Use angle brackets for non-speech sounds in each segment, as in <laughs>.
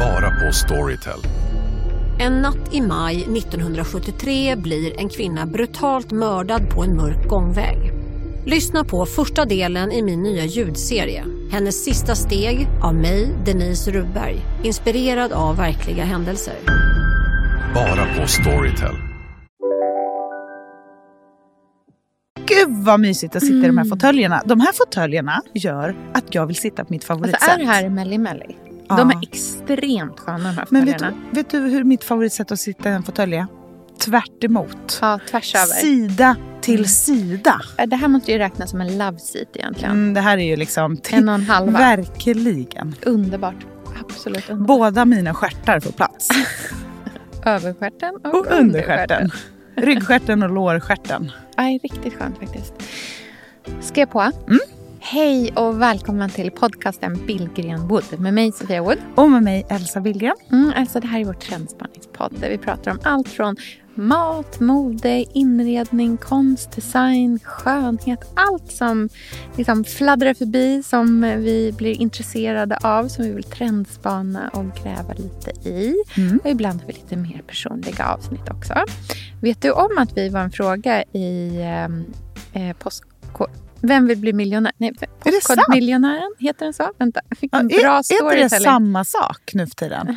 Bara på Storytel. En natt i maj 1973 blir en kvinna brutalt mördad på en mörk gångväg. Lyssna på första delen i min nya ljudserie. Hennes sista steg av mig, Denise Rubberg. Inspirerad av verkliga händelser. Bara på Storytel. Gud vad mysigt att sitta i de här fåtöljerna. De här fåtöljerna gör att jag vill sitta på mitt favoritsätt. Alltså är det här Melli Melli? Ja. De är extremt sköna de här Men vet du, vet du hur mitt favoritsätt att sitta i en fåtölj är? Tvärt emot. Ja, tvärs över. Sida till sida. Det här måste ju räknas som en love seat egentligen. Mm, det här är ju liksom... En och en halva. Verkligen. Underbart. Absolut underbart. Båda mina stjärtar får plats. <laughs> Överstjärten och, Och understjärten. Ryggstjärten och lårstjärten. Aj, riktigt skönt faktiskt. Ska jag på? Mm. Hej och välkommen till podcasten Billgren Wood med mig Sofia Wood. Och med mig Elsa Billgren. Mm, alltså det här är vår trendspanningspodd där vi pratar om allt från mat, mode, inredning, konst, design, skönhet. Allt som liksom fladdrar förbi som vi blir intresserade av, som vi vill trendspana och gräva lite i. Mm. Och ibland har vi lite mer personliga avsnitt också. Vet du om att vi var en fråga i eh, eh, postkod... Vem vill bli miljonär? Nej, Är det sant? Postkodmiljonären, heter den så? Vänta, fick Ja, en är, bra är inte det storytelling. samma sak nu för tiden?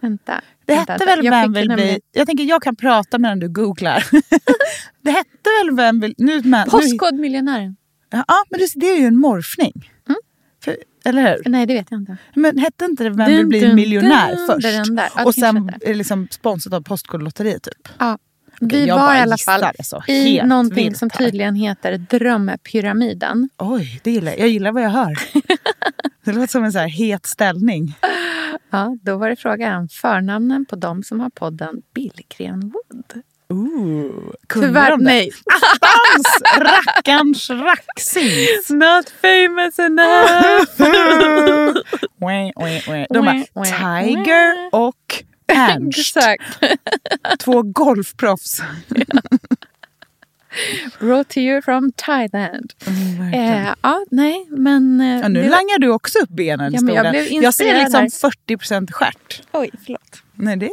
Vänta. Det vänta, hette väl Vem vill bli... Jag tänker jag kan prata medan du googlar. <laughs> det hette väl Vem vill... Nu, men, nu, Postkodmiljonären. ja, men det, det är ju en morfning. Mm. För, eller hur? Nej, det vet jag inte. Men hette inte det Vem Dun, vill bli dun, miljonär dun, först? Ja, och sen är det liksom sponsrat av Postkodlotteriet typ. Ja. Okej, vi var bara i alla fall alltså, i någonting som tydligen heter Drömpyramiden. Oj, det gillar jag. Jag gillar vad jag hör. <laughs> det låter som en så här het ställning. Ja, då var det frågan förnamnen på de som har podden Billgren Wood. Ooh, kunde Tyvärr de det? nej. Attans! Rackarns raxings! Not famous enough. <laughs> De wah, Tiger och Ernst. Exakt. Två golfproffs. <laughs> Brought to you from Thailand. Mm, Eh, ja, nej, men... eh, Ja, nu det- langar du också upp benen Ja, men jag blev jag ser liksom 40% stjärt. Oj, förlåt. Nej, det,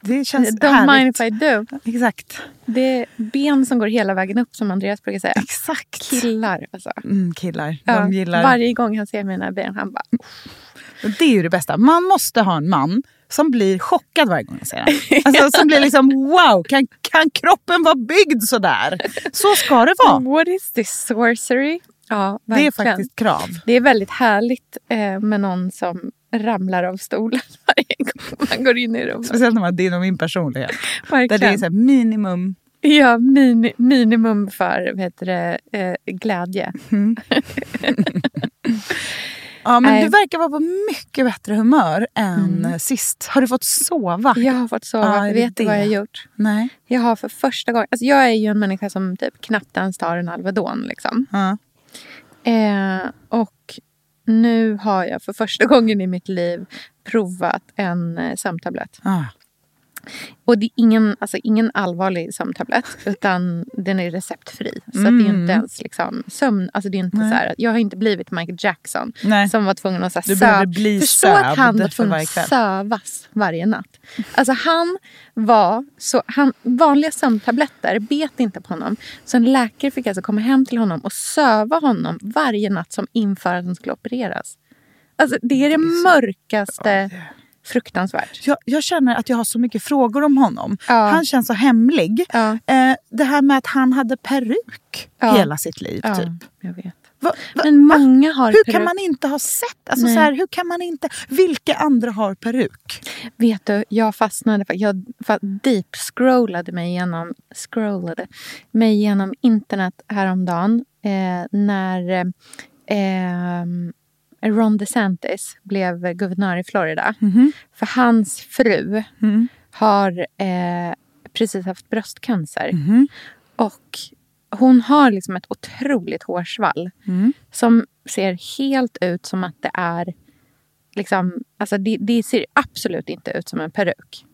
det känns Don't mind härligt. if I do. Exakt. Det är ben som går hela vägen upp som Andreas brukar säga. Exakt. Killar alltså. Mm, killar. Ja, De gillar... Varje gång han ser mina ben, han bara... Det är ju det bästa. Man måste ha en man som blir chockad varje gång jag ser den. Alltså, <laughs> som blir liksom wow, kan, kan kroppen vara byggd så där? Så ska det vara. <laughs> What is this sorcery? Ja, Det är faktiskt krav. Det är väldigt härligt eh, med någon som ramlar av stolen <laughs> varje gång man går in i rummet. Speciellt när man det är min personlighet. Där Verkligen. det är så minimum. Ja, mini, minimum för heter det, eh, glädje. Ja, men du verkar vara på mycket bättre humör än sist. Har du fått sova? Jag har fått sova. Det Vet du vad jag har gjort? Nej. Jag har för första gången... Alltså jag är ju en människa som typ knappt ens tar en Alvedon. Liksom. Ja. Eh, och nu har jag för första <laughs> gången i mitt liv provat en eh, sömntablett. Ah. Och det är ingen, alltså ingen allvarlig sömntablett, utan den är receptfri. Så att det är ju Mm. inte ens liksom sömn. Alltså det är inte Nej. så här, jag har inte blivit Michael Jackson Nej. som var tvungen att så här, söv- bli Förstå att han var tvungen att sövas varje natt. Alltså han var så, han, vanliga sömntabletter bet inte på honom. Så en läkare fick alltså komma hem till honom och söva honom varje natt som inför att han skulle opereras. Alltså det är det mörkaste fruktansvärt. Jag, jag känner att jag har så mycket frågor om honom. Ja. Han känns så hemlig. Ja. Eh, det här med att han hade peruk Ja. hela sitt liv. Typ. jag vet. Va, va, Men många har hur peruk. kan man inte ha sett? Alltså, Nej. så här, hur kan man inte? Vilka andra har peruk? Vet du, jag fastnade. för- Jag fa- deep scrollade mig igenom, scrollade mig igenom internet häromdagen. Eh, när eh, Ron DeSantis blev guvernör i Florida. Mhm. För hans fru Mm. har eh, precis haft bröstcancer. Mhm. Och hon har liksom ett otroligt hårsvall Mm. som ser helt ut som att det är... Liksom, alltså det, det ser absolut inte ut som en peruk.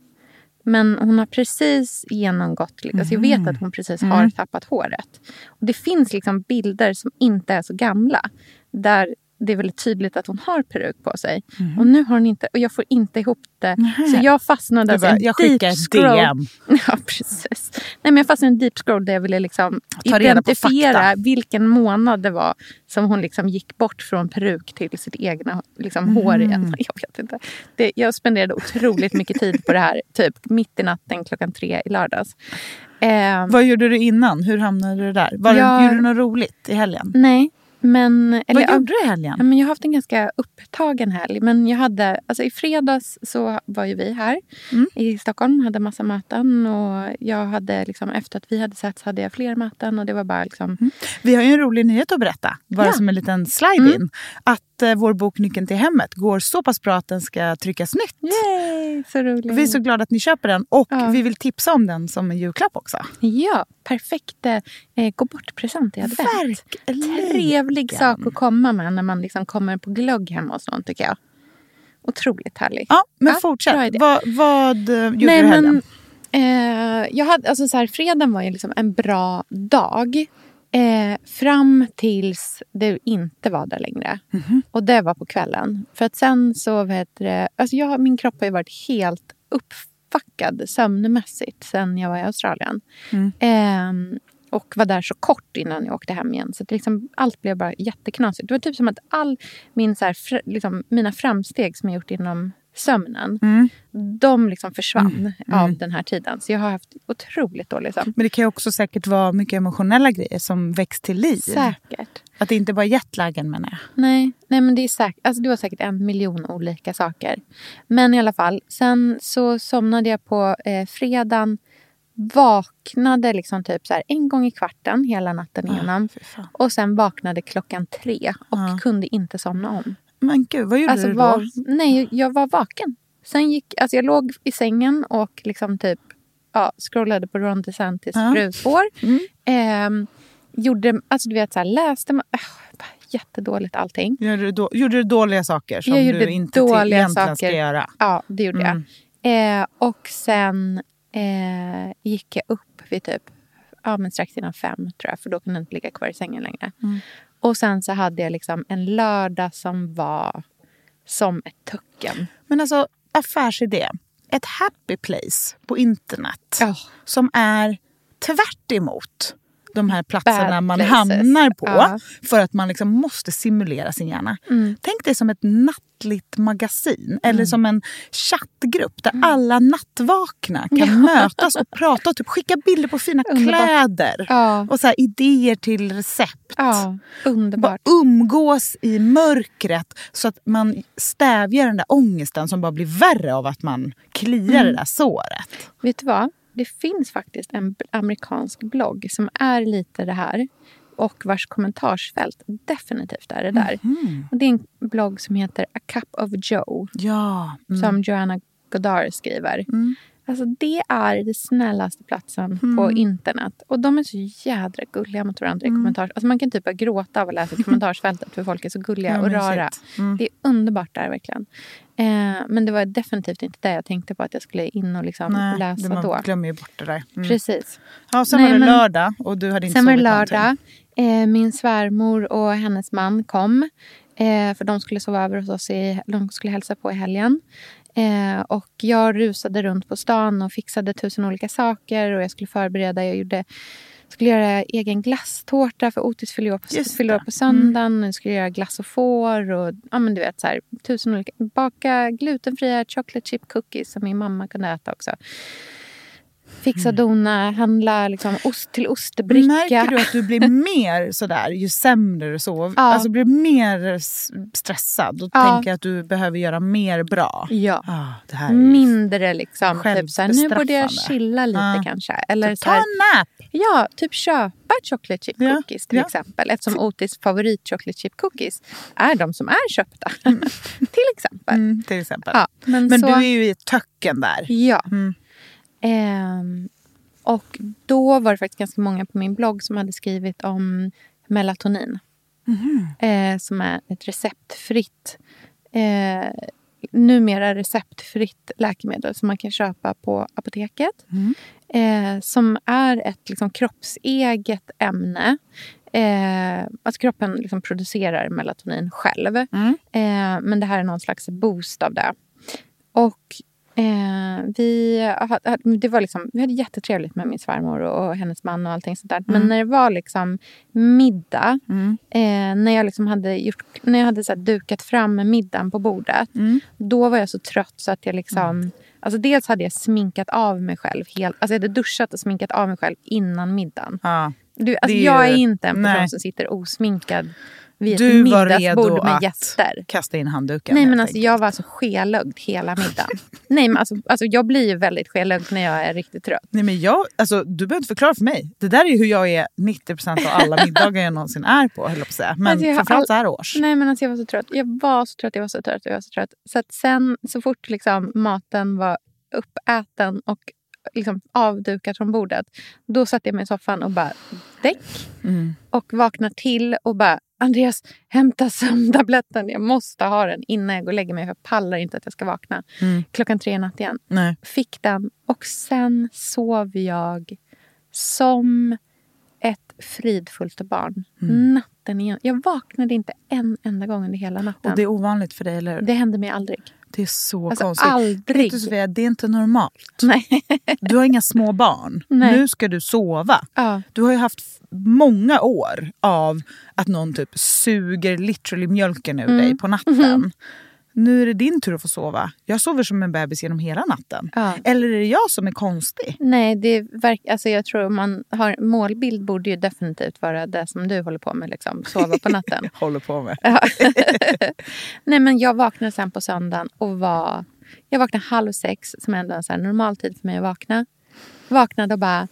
Men hon har precis genomgått... Alltså jag vet att hon precis har tappat håret. Och det finns liksom bilder som inte är så gamla. Där det är väldigt tydligt att hon har peruk på sig. Och nu har hon inte... Och jag får inte ihop det. Så jag fastnade... Alltså bara, en jag skickar deep scroll. DM. <laughs> Ja, precis. Nej, men jag fastnade i en deep scroll där jag ville liksom identifiera vilken månad det var som hon liksom gick bort från peruk till sitt egna liksom, hår Mm. igen. <laughs> Jag vet inte. Det, jag spenderade otroligt mycket tid på det här, <laughs> typ mitt i natten klockan tre i lördags. Eh, Vad gjorde du innan? Hur hamnade du där? Var Jag- du, gjorde du något roligt i helgen? nej, men... Eller, Vad gjorde du i helgen? Ja, men jag har haft en ganska upptagen helg. Men jag hade, alltså I fredags så var ju vi här Mm. i Stockholm hade massa möten. Och jag hade liksom, efter att vi hade sett hade jag fler möten. Och det var bara liksom... Vi har ju en rolig nyhet att berätta, bara Ja. som en liten slide in. Att vår bok Nyckeln till hemmet går så pass bra att den ska tryckas nytt. Yay, så roligt. Vi är så glada att ni köper den och Ja. vi vill tipsa om den som en julklapp också. Ja, perfekt eh, gå bort-present i advent. Verkligen. Trevlig sak att komma med när man liksom kommer på glögg hemma hos någon tycker jag. Otroligt härlig. Ja, men Ja, fortsätt. idé. Vad, eh, gjorde Nej, du helgen? men, eh, jag hade, alltså så här, fredagen var ju liksom en bra dag. Eh, fram tills det inte var där längre. Mhm. Och det var på kvällen. För att sen så, vet det, alltså jag, min kropp har ju varit helt uppfackad sömnmässigt sen jag var i Australien. Mm. Eh, och var där så kort innan jag åkte hem igen. Så att liksom, allt blev bara jätteknasigt. Det var typ som att all min, så här, fr, liksom, mina framsteg som jag gjort inom sömnen Mm. de liksom försvann av den här tiden. Så jag har haft otroligt dålig sömn. Men det kan också säkert vara mycket emotionella grejer som väcks till liv. Säkert. Att det inte bara är jetlagen menar jag. Nej, nej men det är säkert. Alltså det var säkert en miljon olika saker. Men i alla fall, sen så somnade jag på eh, fredagen. Vaknade liksom typ så här en gång i kvarten hela natten igenom. och sen vaknade klockan tre och Ja. kunde inte somna om. Men gud, vad gjorde Alltså du då? var, nej, jag var vaken. Sen gick, alltså jag låg i sängen och liksom typ ja, scrollade på Ron DeSantis Ja. frus hår. Mm. Ehm, gjorde, alltså du vet så här, läste man, äh, jättedåligt allting. Gjorde du, då, gjorde du dåliga saker som du inte dåliga egentligen ska göra? Ja, det gjorde Mm. jag. Eh, och sen eh, gick jag upp vid typ ja, men strax innan fem, tror jag. För då kunde jag inte ligga kvar i sängen längre. Mm. Och sen så hade jag liksom en lördag som var som ett töcken. Men alltså, affärsidé. Ett happy place på internet Ja. som är tvärt emot de här platserna man hamnar på Ja. för att man liksom måste simulera sin hjärna. Mm. Tänk dig som ett nattligt magasin eller som en chattgrupp där Mm. alla nattvakna kan <laughs> mötas och prata och typ skicka bilder på fina Underbart. kläder Ja. och så här, idéer till recept. Ja, Bara underbart. umgås i mörkret så att man stävjar den där ångesten som bara blir värre av att man kliar Mm. det där såret. Vet du vad? Det finns faktiskt en amerikansk blogg som är lite det här och vars kommentarsfält definitivt är det där. Mhm. Och det är en blogg som heter A Cup of Joe Ja. Mm. som Joanna Goddard skriver. Mm. Alltså det är den snällaste platsen på internet. Och de är så jädra gulliga mot varandra Mm. i kommentars... Alltså man kan typ bara gråta av att läsa <laughs> kommentarsfältet för folk är så gulliga Ja, och rara. Mm. Det är underbart där verkligen. Eh, men det var definitivt inte det jag tänkte på att jag skulle in och liksom Nej, läsa det- man då. glömmer ju bort det där. Mm. Precis. Ja, sen Nej, var det lördag och du hade inte Sen var det sovit lördag. någonting. Eh, min svärmor och hennes man kom. Eh, för de skulle sova över hos oss. I, de skulle hälsa på i helgen. Eh, och jag rusade runt på stan och fixade tusen olika saker. Och jag skulle förbereda. Jag gjorde, skulle göra egen glasstårta för Otis fyller år på, år det. på söndagen. Jag skulle göra glass och får. Och, ja, men du vet, så här, tusen olika, baka glutenfria chocolate chip cookies som min mamma kunde äta också. Fixa och dona, handla liksom, ost till ostbricka. Märker du att du blir <laughs> mer sådär ju sämre du sover? Ja. Alltså blir mer stressad och Ja. tänker att du behöver göra mer bra? Ja. Ah, det här Mindre liksom. Typ så här, nu borde jag chilla lite Ja. kanske. Eller så Ta en nap! ja, typ köpa chocolate chip cookies till exempel. Eftersom Otis favorit chocolate chip cookies är de som är köpta. <laughs> till exempel. Mm, till exempel. Men Men så, du är ju i töcken där. Ja. Mm. Ehm, och då var det faktiskt ganska många på min blogg som hade skrivit om melatonin. Mhm. Eh, som är ett receptfritt, eh, numera receptfritt läkemedel som man kan köpa på apoteket. Mm. Eh, som är ett liksom, kroppseget ämne. Eh, alltså kroppen liksom producerar melatonin själv. Mm. Eh, men det här är någon slags boost av det. Och eh, vi, det var liksom, vi hade jättetrevligt med min svärmor och, och hennes man och allting sånt där. Men när det var liksom middag, Mm. eh, när jag liksom hade, gjort, när jag hade så dukat fram middagen på bordet, Mm. då var jag så trött så att jag liksom... Alltså dels hade jag sminkat av mig själv. Helt, alltså jag hade duschat och sminkat av mig själv innan middagen. Ja. Du, alltså är jag ju- är inte en person nej. som sitter osminkad vid Du ett var redo med att gäster. kasta in handduken. Nej, men alltså, jag var alltså skelögd hela middagen. <laughs> Nej, men alltså, alltså, jag blir ju väldigt skelögd när jag är riktigt trött. Nej, men jag, alltså, du behöver inte förklara för mig. Det där är hur jag är 90% av alla <laughs> middagar jag någonsin är på. Höll på säga. Men Alltså, framförallt all- så här års. Nej, men alltså, jag var så trött. Jag var så trött, jag var så trött, jag var så trött. Så att sen, så fort liksom, maten var uppäten och liksom, avdukad från bordet, då satte jag mig i soffan och bara däck. Mm. Och vaknar till och bara Andreas, hämta sömntabletten. Jag måste ha den innan jag går och lägger mig. För jag pallar inte att jag ska vakna Mm. klockan tre i natt igen. Nej. Fick den och sen sov jag som ett fridfullt barn. Natten igen. Jag vaknade inte en enda gång under hela natten. Mm. Och det är ovanligt för dig, eller hur? Det hände mig aldrig. Det är så Alltså, konstigt. aldrig. Vet du, det är inte normalt. Nej. <laughs> Du har inga små barn. Nej. Nu ska du sova. Ja. Du har ju haft många år av att någon typ suger literally mjölken ur Mm. dig på natten. Mhm. Nu är det din tur att få sova. Jag sover som en bebis genom hela natten. Ja. Eller är det jag som är konstig? Nej, det verk, alltså jag tror man har målbild borde ju definitivt vara det som du håller på med. Liksom, sova på natten. <laughs> Håller på med. Ja. <laughs> Nej, men jag vaknade sen på söndagen och var... Jag vaknade halv sex, som är ändå en så normal tid för mig att vakna. Vaknade och bara...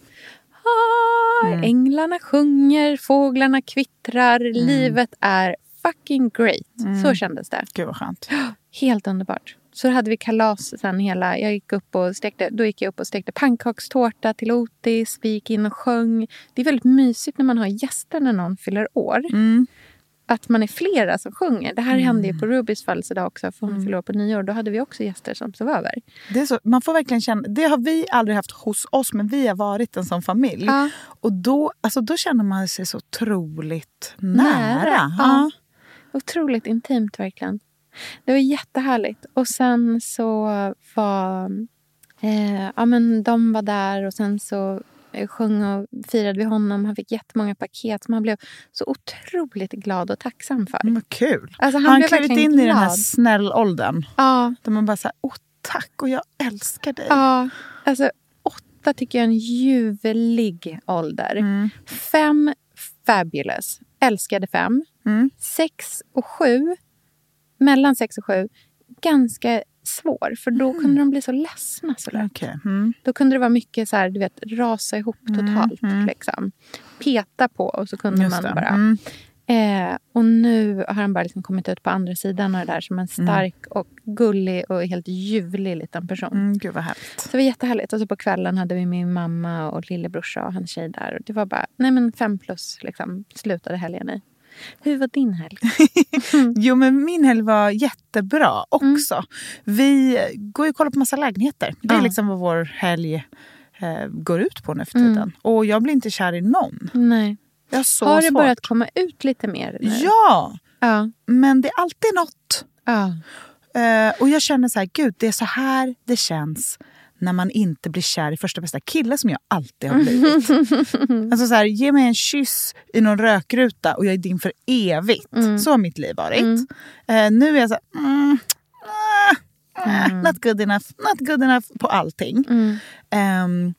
Mm. Änglarna sjunger, fåglarna kvittrar, livet är fucking great. Mm. Så kändes det. Gud vad skönt. <gasps> <gasps> Helt underbart. Så hade vi kalas sen hela... Jag gick upp och stekte, då gick jag upp och stekte pannkakstårta till Otis. Vi gick in och sjöng. Det är väldigt mysigt när man har gäster när någon fyller år. Mm. Att man är flera som sjunger. Det här hände ju på Rubys födelsedag också. För hon fyllde år på nyår. Då hade vi också gäster som sov över. Det, är så, man får verkligen känna, det har vi aldrig haft hos oss, men vi har varit en sån familj. Ja. Och då, alltså, då känner man sig så otroligt nära. Nära, Ja. Otroligt intimt verkligen. Det var jättehärligt. Och sen så var... Eh, ja, men de var där och sen så eh, sjöng och firade vi honom. Han fick jättemånga paket som han blev så otroligt glad och tacksam för. Men kul. Alltså, han han klivit in i den här glad. snällåldern. Ja, Där man bara säger åh tack och jag älskar dig. ja. Alltså, åtta tycker jag är en ljuvlig ålder. Mm. Fem, fabulous. Älskade fem. Mm. Sex och sju, mellan sex och sju, ganska svår. För då kunde de bli så ledsna så lätt. Okej. Mm. Då kunde det vara mycket så här, du vet, rasa ihop totalt. mm. Liksom. Peta på och så kunde Just man det. bara... Mm. Eh, och nu har han bara liksom kommit ut på andra sidan av det där som en stark och gullig och helt ljuvlig liten person. Mm, gud vad härligt. Så det var jättehärligt. Och så på kvällen hade vi min mamma och lillebrorsa och hans tjej där. Och det var bara, nej men fem plus liksom, slutade helgen i. Hur var din helg? <laughs> Jo men min helg var jättebra också. Vi går ju och kollar på massa lägenheter. Det är Ja. liksom vad vår helg eh, går ut på nu för tiden. Och jag blir inte kär i någon. Nej. Jag har så har det svårt. börjat komma ut lite mer nu? Ja! Ja. Men det är alltid något. ja. Eh, och jag känner så här, gud det är så här det känns när man inte blir kär i första bästa kille som jag alltid har blivit. <laughs> alltså så här, ge mig en kyss i någon rökruta och jag är din för evigt. Så har mitt liv varit. Eh, nu är jag så här, mm, ah, not good enough, not good enough på allting. Mm.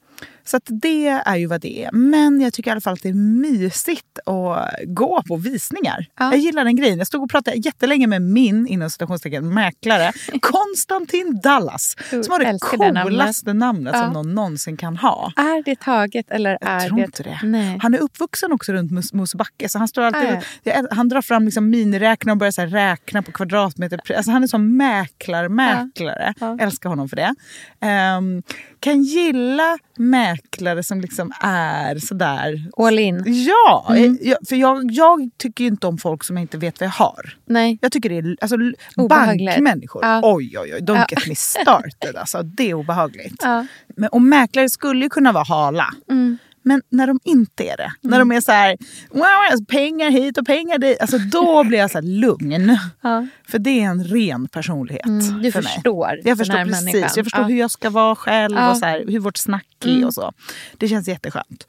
Så det är ju vad det är. Men jag tycker i alla fall att det är mysigt att gå på visningar. Ja. Jag gillar den grejen. Jag stod och pratade jättelänge med min inom citationstecken mäklare, <laughs> Konstantin Dallas. Du Som har det det namnet. coolaste namnet Ja. som någon någonsin kan ha. Är det taget eller Jag är tror det... inte det. Nej. Han är uppvuxen också runt Mos- Mosebacke. Så han, står alltid, Ah, jag- han drar fram liksom miniräknare och börjar så räkna på kvadratmeter. Alltså han är som mäklar, mäklare. Ja. Älskar honom för det. Ehm, kan gilla mäklare som liksom är sådär... All in. Ja! Mm. Jag, för jag, jag tycker inte om folk som inte vet vad jag har. Nej. Jag tycker det är alltså, Obehagligt. bankmänniskor. Ja. Oj, oj, oj. Don't Ja. get me started. Alltså, det är obehagligt. Ja. Men, och mäklare skulle ju kunna vara hala. Mm. Men när de inte är det, när de är så här, wow, alltså, pengar hit och pengar dit, alltså, då <laughs> blir jag så lugn. Ja. För det är en ren personlighet Mm, du för mig. förstår Jag den förstår precis. människan. Jag förstår Ja. hur jag ska vara själv Ja. och så här, hur vårt snack är Mm. och så. Det känns jätteskönt.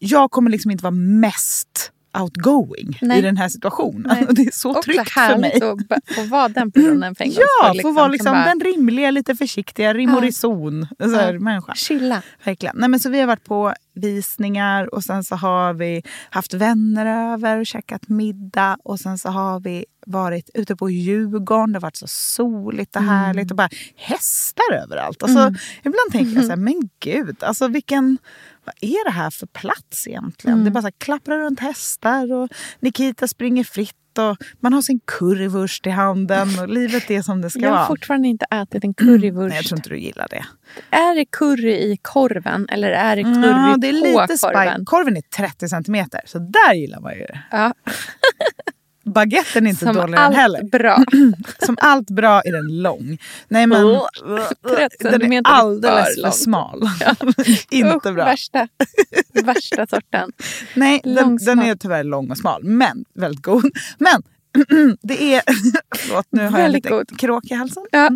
Jag kommer liksom inte vara mest outgoing Nej. i den här situationen. Nej. Och <laughs> det är så Också tryggt för mig. b- få vara den personen <laughs> för en Ja, skull, få vara som liksom bara den rimliga, lite försiktiga, rim och Ja. reson så här, Ja. människa. Chilla. Verkligen. Nej, men så vi har varit på visningar och sen så har vi haft vänner över och käkat middag. Och sen så har vi varit ute på Djurgården. Det har varit så soligt och härligt. Och bara hästar överallt. Alltså, Ibland tänker jag så här, men gud, alltså vilken... Vad är det här för plats egentligen? Det är bara så här, klapprar runt hästar och Nikita springer fritt. Och man har sin currywurst i handen och livet är som det ska Jag har vara. fortfarande inte ätit en currywurst. Nej, jag tror inte du gillar det. Är det curry i korven eller är det curry Ja, det är på lite korven? Korven är 30 centimeter, så där gillar man ju det. Ja, <laughs> Baguetten är inte som dålig den allt heller. bra. <clears throat> Som allt bra är den lång. Nej men, Oh, 30 den är alldeles för smal. <laughs> <laughs> inte bra. Värsta, värsta sorten. <laughs> Nej, den, den är tyvärr lång och smal, men väldigt god. Men <clears throat> det är... Förlåt, nu har jag lite god. kråk i halsen. Ja.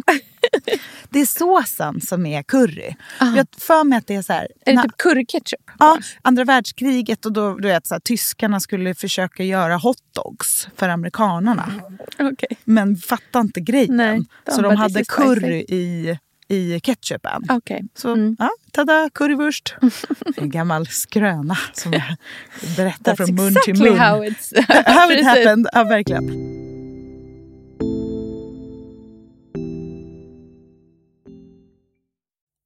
<laughs> Det är såsen som är curry. Jag har för mig att det är så här... Är det typ curryketchup? Ja, andra världskriget och då du vet, så här, tyskarna skulle försöka göra hotdogs för amerikanerna. Okej. Men fattade inte grejen. Nej, de så de "This hade curry i, i ketchupen. Okej. Så Mm. ja, tada, currywurst. En gammal skröna som jag berättar That's från mun exactly till mun. how it's... <laughs> How it happened. Ja, verkligen.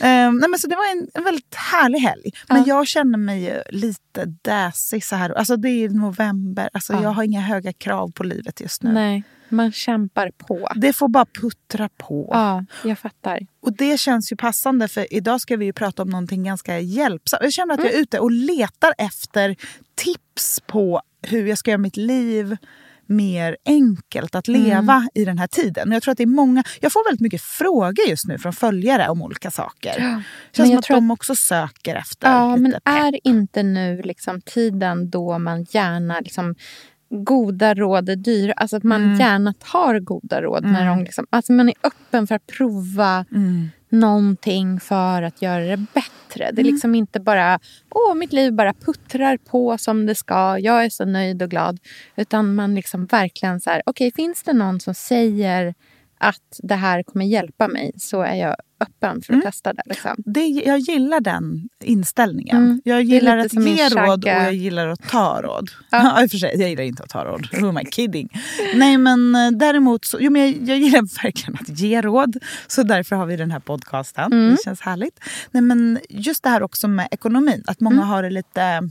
Um, nej men så det var en, en väldigt härlig helg. Men Ja. jag känner mig lite dassig så här. Alltså det är november. Alltså Ja. Jag har inga höga krav på livet just nu. Nej, man kämpar på. Det får bara puttra på. Ja, jag fattar. Och det känns ju passande för idag ska vi ju prata om någonting ganska hjälpsamt. Jag känner att jag är ute och letar efter tips på hur jag ska göra mitt liv mer enkelt att leva i den här tiden. Och jag tror att det är många, jag får väldigt mycket frågor just nu från följare om olika saker. Det Men känns som att de också söker efter Ja, lite men pepp. är inte nu liksom tiden då man gärna liksom goda råd är dyra. Alltså att man Mm. gärna tar goda råd. När de liksom, alltså man är öppen för att prova Mm. Någonting för att göra det bättre. Det är liksom inte bara, åh mitt liv bara puttrar på som det ska. Jag är så nöjd och glad. Utan man liksom verkligen så här, okej finns det någon som säger att det här kommer hjälpa mig så är jag öppen för att testa det. Liksom. Det, jag gillar den inställningen. Mm. Jag gillar att ge råd och jag gillar att ta råd. Ja. <laughs> och för sig, jag gillar inte att ta råd. Who am I kidding? Nej men eh, däremot så, jo, men jag, jag gillar <laughs> verkligen att ge råd. Så därför har vi den här podcasten. Mm. Det känns härligt. Nej men just det här också med ekonomin. Att många Mm. har det lite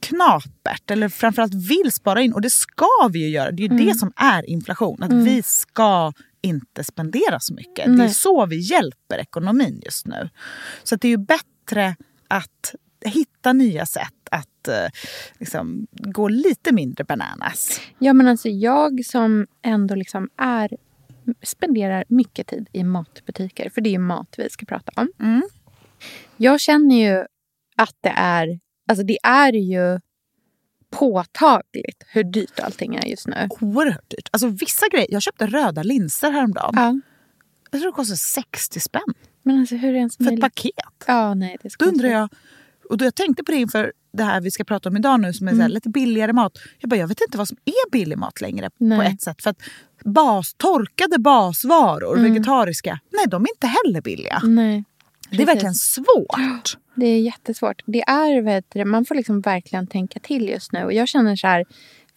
knapert eller framförallt vill spara in. Och det ska vi ju göra. Det är ju Mm. det som är inflation. Att vi ska inte spendera så mycket. Det är Nej. så vi hjälper ekonomin just nu. Så det är ju bättre att hitta nya sätt att eh, liksom, gå lite mindre bananas. Ja, men alltså jag som ändå liksom är spenderar mycket tid i matbutiker, för det är ju mat vi ska prata om. Mm. Jag känner ju att det är, alltså det är ju påtagligt hur dyrt allting är just nu. Oerhört dyrt. Alltså vissa grejer. Jag köpte röda linser häromdagen. Ja, Jag tror det kostade 60 spänn men alltså hur är det ens för ett paket. Ja, nej, det är Då undrar jag, och då jag tänkte på det inför det här vi ska prata om idag nu som är så här, lite billigare mat. Jag bara, jag vet inte vad som är billig mat längre på Nej. ett sätt. För att bas, torkade basvaror, vegetariska, nej de är inte heller billiga. Nej, Det är verkligen svårt. Det är jättesvårt. Det är, vet man får liksom verkligen tänka till just nu. Och jag känner så här,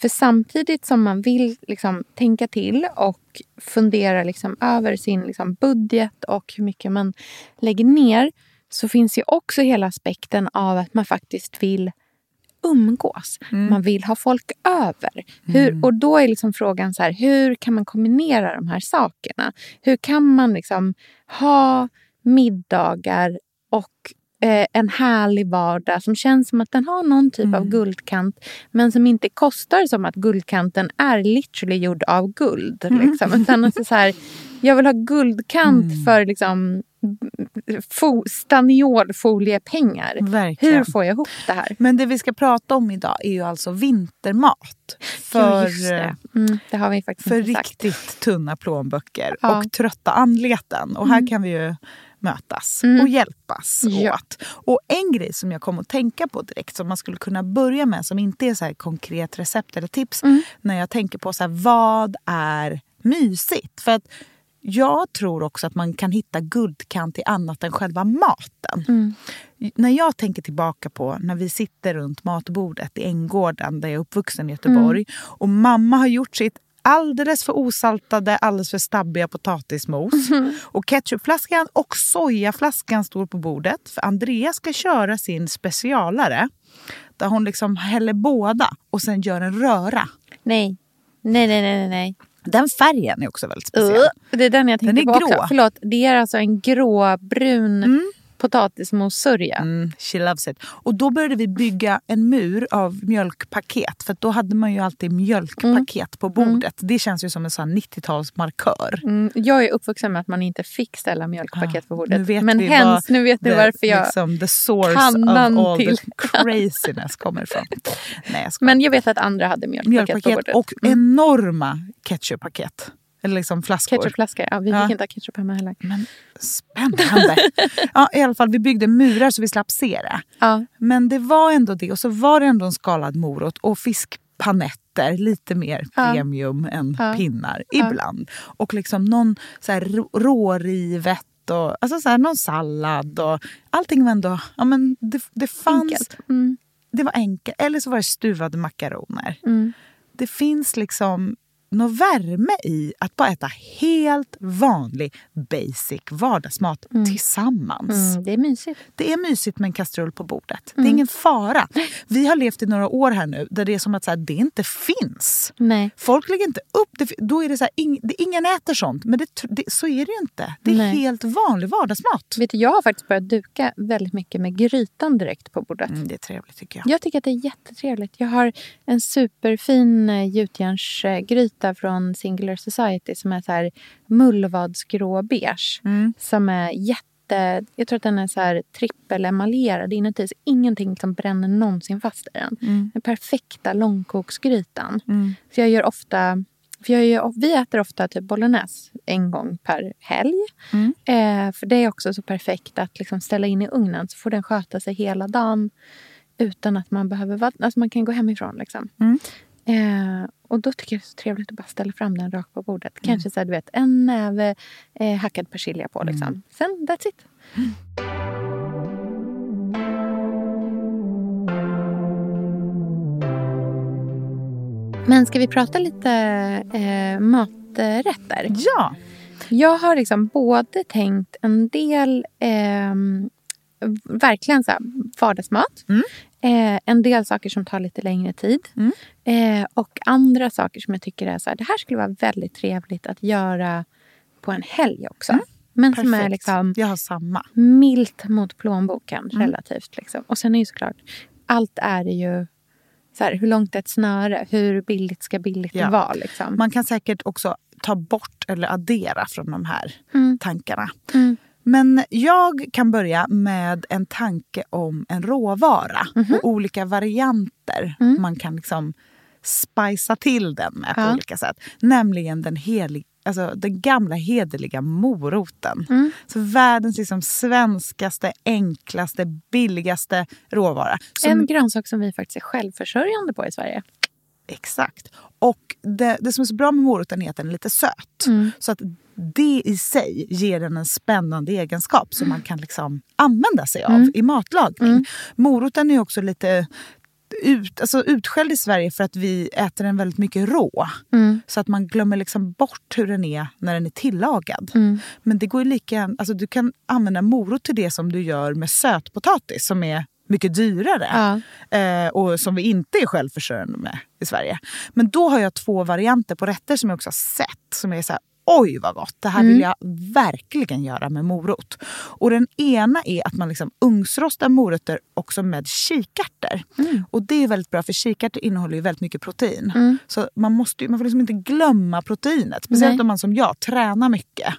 för samtidigt som man vill liksom tänka till och fundera liksom över sin liksom budget och hur mycket man lägger ner så finns ju också hela aspekten av att man faktiskt vill umgås. Man vill ha folk över. Hur, Och då är liksom frågan så här, hur kan man kombinera de här sakerna? Hur kan man liksom ha middagar och eh, en härlig vardag som känns som att den har någon typ av guldkant men som inte kostar som att guldkanten är literally gjord av guld. Liksom. Utan alltså så här, jag vill ha guldkant för liksom, fo- staniolfoliepengar. Verkligen. Hur får jag ihop det här? Men det vi ska prata om idag är ju alltså vintermat. För, just det. Mm, det har vi faktiskt för riktigt tunna plånböcker Ja. och trötta anleten. Och här kan vi ju mötas och hjälpas Ja. åt. Och en grej som jag kom att tänka på direkt som man skulle kunna börja med som inte är så här konkret recept eller tips när jag tänker på så här, vad är mysigt? För att jag tror också att man kan hitta guldkant i annat än själva maten. När jag tänker tillbaka på när vi sitter runt matbordet i Änggården där jag är uppvuxen i Göteborg och mamma har gjort sitt alldeles för osaltade, alldeles för stabbiga potatismos. Och ketchupflaskan och sojaflaskan står på bordet. För Andrea ska köra sin specialare där hon liksom häller båda och sen gör en röra. Nej. Nej, nej, nej, nej. Den färgen är också väldigt speciell. Uh, det är den jag tänkte Den är på grå. också. Förlåt, det är alltså en gråbrun potatismossörja. Mm, she loves it. Och då började vi bygga en mur av mjölkpaket. För då hade man ju alltid mjölkpaket på bordet. Det känns ju som en sån 90-talsmarkör. Mm, jag är uppvuxen med att man inte fick ställa mjölkpaket på Nu bordet. Men hens, nu vet ni varför jag... Liksom, the source Kannan of all till. the craziness kommer ifrån. Nej, jag. <laughs> Men jag vet att andra hade mjölkpaket, på Mjölkpaket bordet. och enorma ketchuppaket. Eller liksom flaskor. Ketchupflaskor. Ja, vi Ja. fick inte ha ketchup hemma heller. Men spännande. <laughs> ja, I alla fall, vi byggde murar så vi slapp se det. Ja. Men det var ändå det. Och så var det ändå en skalad morot och fiskpanetter. Lite mer Ja. premium än Ja. pinnar ibland. Och liksom någon så här rå- rårivet och alltså så här, någon sallad. Och allting var ändå... Ja, men det, det fanns... Mm. Det var enkelt. Eller så var det stuvade makaroner. Mm. Det finns liksom någon värme i att bara äta helt vanlig basic vardagsmat tillsammans. Mm, det är mysigt. Det är mysigt med en kastrull på bordet. Det är ingen fara. Vi har levt i några år här nu där det är som att så här, det inte finns. Nej. Folk lägger inte upp det. Då är det så här, ing, det, ingen äter sånt. Men det, det, så är det ju inte. Det är Nej. helt vanlig vardagsmat. Vet du, jag har faktiskt börjat duka väldigt mycket med grytan direkt på bordet. Mm, det är trevligt tycker jag. Jag tycker att det är jättetrevligt. Jag har en superfin eh, gjutjärnsgryta från Singular Society som är så här mullvadsgrå beige. Mm. Som är jätte... Jag tror att den är så här trippelemaljerad inuti så ingenting liksom bränner någonsin fast i den. Den perfekta långkoksgrytan. Mm. Så jag gör ofta... För jag gör, vi äter ofta typ bolognese en gång per helg. Mm. Eh, för det är också så perfekt att liksom ställa in i ugnen så får den sköta sig hela dagen utan att man behöver vattna. Alltså man kan gå hemifrån. Liksom. Mm. Eh, och då tycker jag det är så trevligt att bara ställa fram den rakt på bordet. Kanske så här, du vet, en näve eh, hackad persilja på. Liksom. Sen, that's it. Men ska vi prata lite eh, maträtter? Ja, Jag har liksom både tänkt en del ehm, verkligen så här, vardagsmat. Mm. Eh, en del saker som tar lite längre tid. Mm. Eh, och andra saker som jag tycker är så här, det här skulle vara väldigt trevligt att göra på en helg också. Men som är perfekt. liksom Jag har samma. milt mot plånboken Mm. relativt. Liksom. Och sen är ju såklart, allt är ju så här, hur långt är ett snöre? Hur billigt ska billigt Ja. vara? Liksom? Man kan säkert också ta bort eller addera från de här Mm. tankarna. Mm. Men jag kan börja med en tanke om en råvara Mhm. och olika varianter man kan liksom spicea till den med på Mm. Ja. olika sätt. Nämligen den, helig, alltså den gamla hederliga moroten. Mm. Så världens liksom svenskaste, enklaste, billigaste råvara. Som En grönsak som vi faktiskt är självförsörjande på i Sverige. Exakt. Och det, det som är så bra med moroten är att den är lite söt. Mm. Så att det i sig ger den en spännande egenskap som man kan liksom använda sig av Mm. i matlagning. Moroten är också lite ut, alltså utskälld i Sverige för att vi äter den väldigt mycket rå. Mm. Så att man glömmer liksom bort hur den är när den är tillagad. Mm. Men det går ju lika, alltså du kan använda morot till det som du gör med sötpotatis som är mycket dyrare Ja. eh, och som vi inte är självförsörjande med i Sverige. Men då har jag två varianter på rätter som jag också har sett som är så här Oj vad gott, det här vill jag verkligen göra med morot. Och den ena är att man liksom ugnsrostar morötter också med kikärtor. Och det är väldigt bra för kikärtor innehåller ju väldigt mycket protein. Så man, måste man får liksom inte glömma proteinet. Speciellt Nej. om man som jag tränar mycket.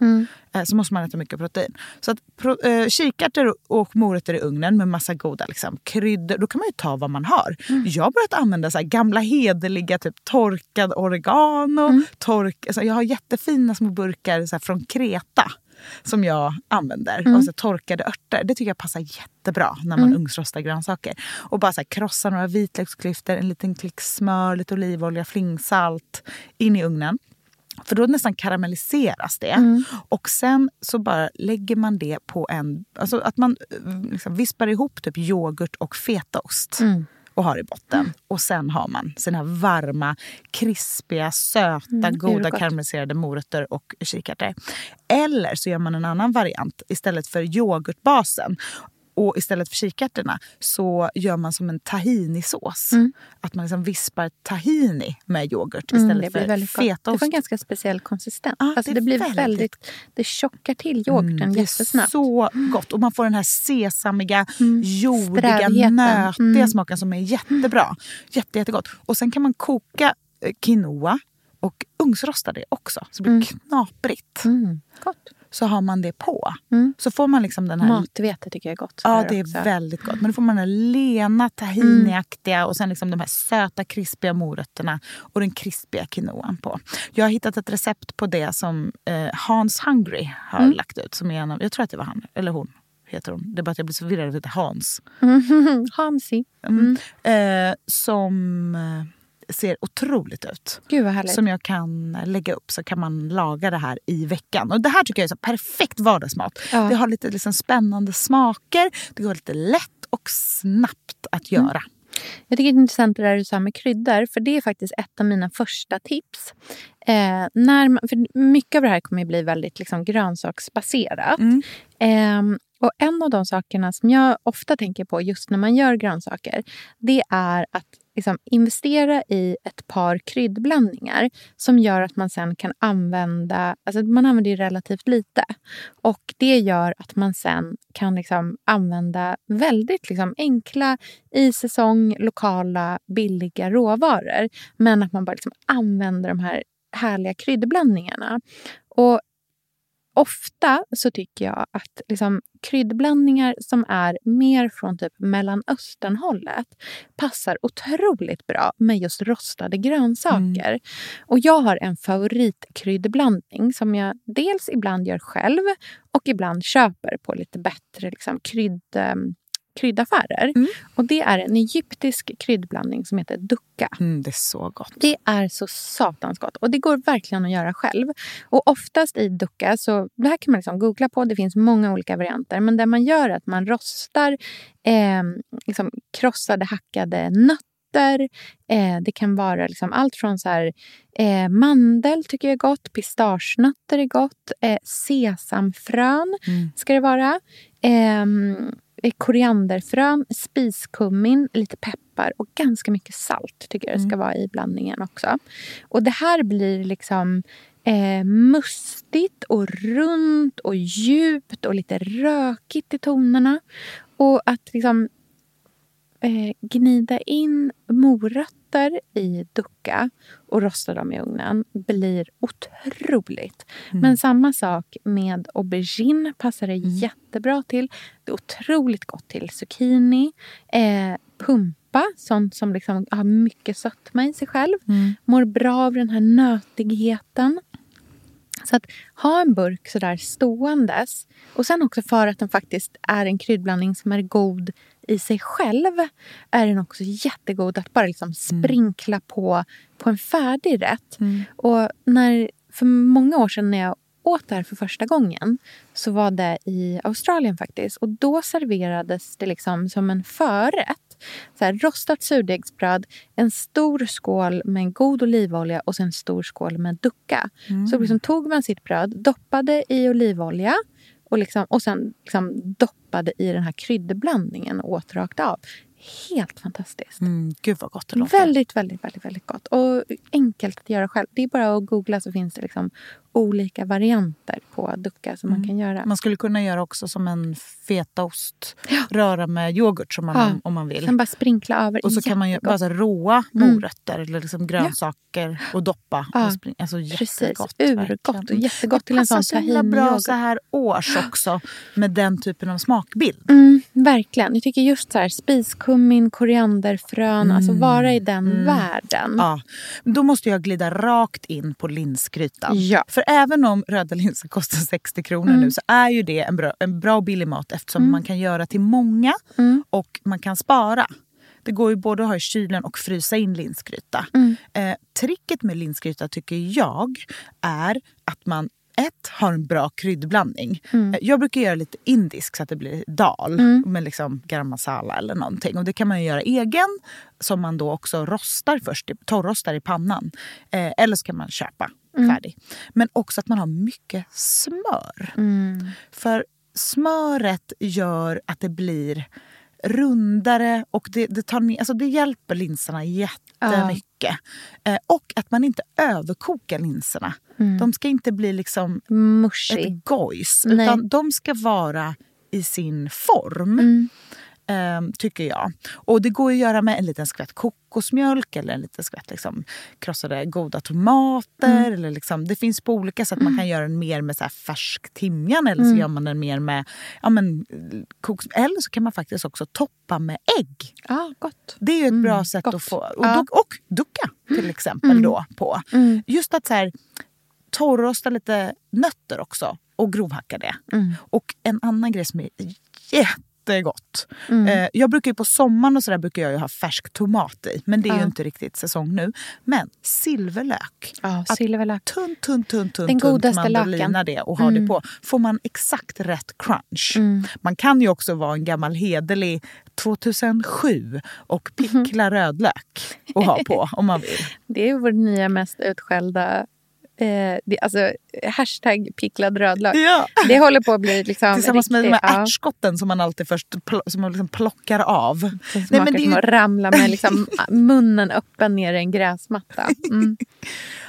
Eh, så måste man äta mycket protein. Så att pro, eh, kikärtor och morötter i ugnen med massa goda liksom, kryddor. Då kan man ju ta vad man har. Jag har börjat använda så här, gamla hederliga typ torkad oregano. Tork, alltså, jag har jättefina små burkar så här, från Kreta som jag använder. Och så torkade örter. Det tycker jag passar jättebra när man ugnsrostar grönsaker. Och bara så här, krossa några vitlöksklyftor, en liten klick smör, lite olivolja, flingsalt in i ugnen. För då nästan karamelliseras det. Och sen så bara lägger man det på en... Alltså att man eh, liksom vispar ihop typ yoghurt och fetaost. Och har i botten. Och sen har man sina varma, krispiga, söta, goda gott. karamelliserade morötter och kikärtor. Eller så gör man en annan variant. Istället för yoghurtbasen och istället för kikärtorna så gör man som en tahinisås. Att man liksom vispar tahini med yoghurt Mm, istället det blir för gott. Det fetaost. får en ganska speciell konsistens. Ja, alltså det det, blir väldigt- väldigt... Det tjockar till yoghurten Mm, jättesnabbt. så gott. Och man får den här sesamiga, jordiga, Strävheten. nötiga Mm. smaken som är jättebra. Jätte, jättegott. Och sen kan man koka eh, quinoa och ugnsrosta det också. Så det blir knaprigt. Mm, gott. Så har man det på. Mm. Så får man liksom den här... Matvete tycker jag är gott. Ja, det är också. väldigt gott. Men då får man den lena tahiniaktiga och sen liksom de här söta krispiga morötterna och den krispiga quinoan på. Jag har hittat ett recept på det som eh, Hans Hungry har lagt ut. Som är en av, jag tror att det var han, eller hon heter hon. Det är bara att jag blir så förvirrad av att det heter Hans. <laughs> Hamsi. Mm. Eh, som eh, ser otroligt ut. Gud vad härligt. Som jag kan lägga upp så kan man laga det här i veckan. Och Det här tycker jag är så perfekt vardagsmat. Ja. Det har lite liksom spännande smaker. Det går lite lätt och snabbt att Mm. göra. Jag tycker det är intressant det där du sa med kryddor. För det är faktiskt ett av mina första tips. Eh, när man, för mycket av det här kommer ju bli väldigt liksom, grönsaksbaserat. Mm. Ehm, och en av de sakerna som jag ofta tänker på just när man gör grönsaker. Det är att liksom, investera i ett par kryddblandningar. Som gör att man sen kan använda, alltså man använder ju relativt lite. Och det gör att man sen kan liksom använda väldigt liksom enkla, i säsong, lokala, billiga råvaror. Men att man bara liksom använder de här härliga kryddblandningarna. Och ofta så tycker jag att liksom kryddblandningar som är mer från typ Mellanösternhållet passar otroligt bra med just rostade grönsaker. Och jag har en favoritkryddblandning som jag dels ibland gör själv och ibland köper på lite bättre liksom, krydd, eh, kryddaffärer. Och det är en egyptisk kryddblandning som heter dukkha. Mm, det är så gott. Det är så satans gott. Och det går verkligen att göra själv. Och oftast i dukkha, så det här kan man liksom googla på, det finns många olika varianter. Men det man gör är att man rostar eh, liksom krossade hackade nötter. Eh, det kan vara liksom allt från så här, eh, mandel tycker jag är gott, pistagenötter är gott, eh, sesamfrön ska det vara. Korianderfrön, spiskummin, lite peppar och ganska mycket salt tycker jag det ska vara i blandningen också. Och det här blir liksom eh, mustigt och runt och djupt och lite rökigt i tonerna. Och att liksom eh, gnida in morötter i ducka och rosta dem i ugnen blir otroligt. Men samma sak med aubergine passar det jättebra till. Det är otroligt gott till zucchini. Eh, pumpa, sånt som liksom har mycket sötma i sig själv. Mår bra av den här nötigheten. Så att ha en burk sådär ståendes och sen också för att den faktiskt är en kryddblandning som är god i sig själv är den också jättegod att bara liksom sprinkla på, på en färdig rätt. Och när, för många år sedan när jag åt det här för första gången så var det i Australien faktiskt. Och då serverades det liksom som en förrätt. Så här, rostat surdegsbröd, en stor skål med en god olivolja och sen en stor skål med ducka. Så liksom tog man sitt bröd, doppade i olivolja och, liksom, och sen liksom doppade i den här kryddblandningen och åt rakt av. Helt fantastiskt. Mm, gud vad gott det låter. Väldigt, väldigt, väldigt, väldigt gott. Och enkelt att göra själv. Det är bara att googla så finns det liksom olika varianter på ducka som man kan göra. Man skulle kunna göra också som en fetaost. Röra med yoghurt som man, Ja. om, man vill. Sen bara sprinkla över. Och så kan man ju Jättegott. bara råa morötter eller liksom grönsaker och doppa. Ja. Och spring, alltså Precis. jättegott. Urgott och jättegott till en sån passar så bra så här års <gasps> också med den typen av smakbild. Mm, verkligen. Jag tycker just så här, spiskummin, korianderfrön, alltså vara i den världen. Mm. Ja. Men Då måste jag glida rakt in på linsgrytan. Ja. För även om röda linser kostar 60 kronor nu så är ju det en bra, en bra och billig mat eftersom man kan göra till många och man kan spara. Det går ju både att ha i kylen och frysa in linsgryta. Eh, tricket med linsgryta tycker jag är att man ett, har en bra kryddblandning. Eh, Jag brukar göra lite indisk så att det blir dal med liksom garam masala eller någonting. Och det kan man göra egen som man då också rostar först, torrrostar i pannan. Eh, eller så kan man köpa färdig. Men också att man har mycket smör. För smöret gör att det blir rundare och det, det, tar ner, alltså det hjälper linserna jättemycket. Eh, och att man inte överkokar linserna. De ska inte bli liksom Mushy. ett gojs. Utan de ska vara i sin form. Mm. Ehm, tycker jag. Och det går att göra med en liten skvätt kokosmjölk eller en liten skvätt liksom, krossade goda tomater. Mm. Eller liksom, det finns på olika sätt. Man kan göra den mer med så färsk timjan eller så Mm. gör man den mer med ja, men, koks, Eller så kan man faktiskt också toppa med ägg. Ja, gott. Det är ett bra sätt gott. att få... Och, Ja. och, och ducka till exempel då på. Just att så här, torrrosta lite nötter också och grovhacka det. Och en annan grej som är jättegott. Eh, jag brukar ju på sommaren och så där brukar jag ju ha färsk tomat i. Men det är ju Ja. inte riktigt säsong nu. Men silverlök. Ja, silverlök. Tunt, tunt, tunt, tunt, Den godaste mandolina det och ha det på. Får man exakt rätt crunch. Mm. Man kan ju också vara en gammal hederlig 2007 och pickla rödlök och ha på om man vill. <laughs> Det är vår nya mest utskällda eh, det, alltså, hashtag picklad rödlök. Ja. Det håller på att bli liksom Tillsammans med de riktigt- här ja, ärtskotten som man alltid först pl- som man liksom plockar av. som Nej, smakar men det är som att ramla med liksom <laughs> munnen öppen ner i en gräsmatta. Mm.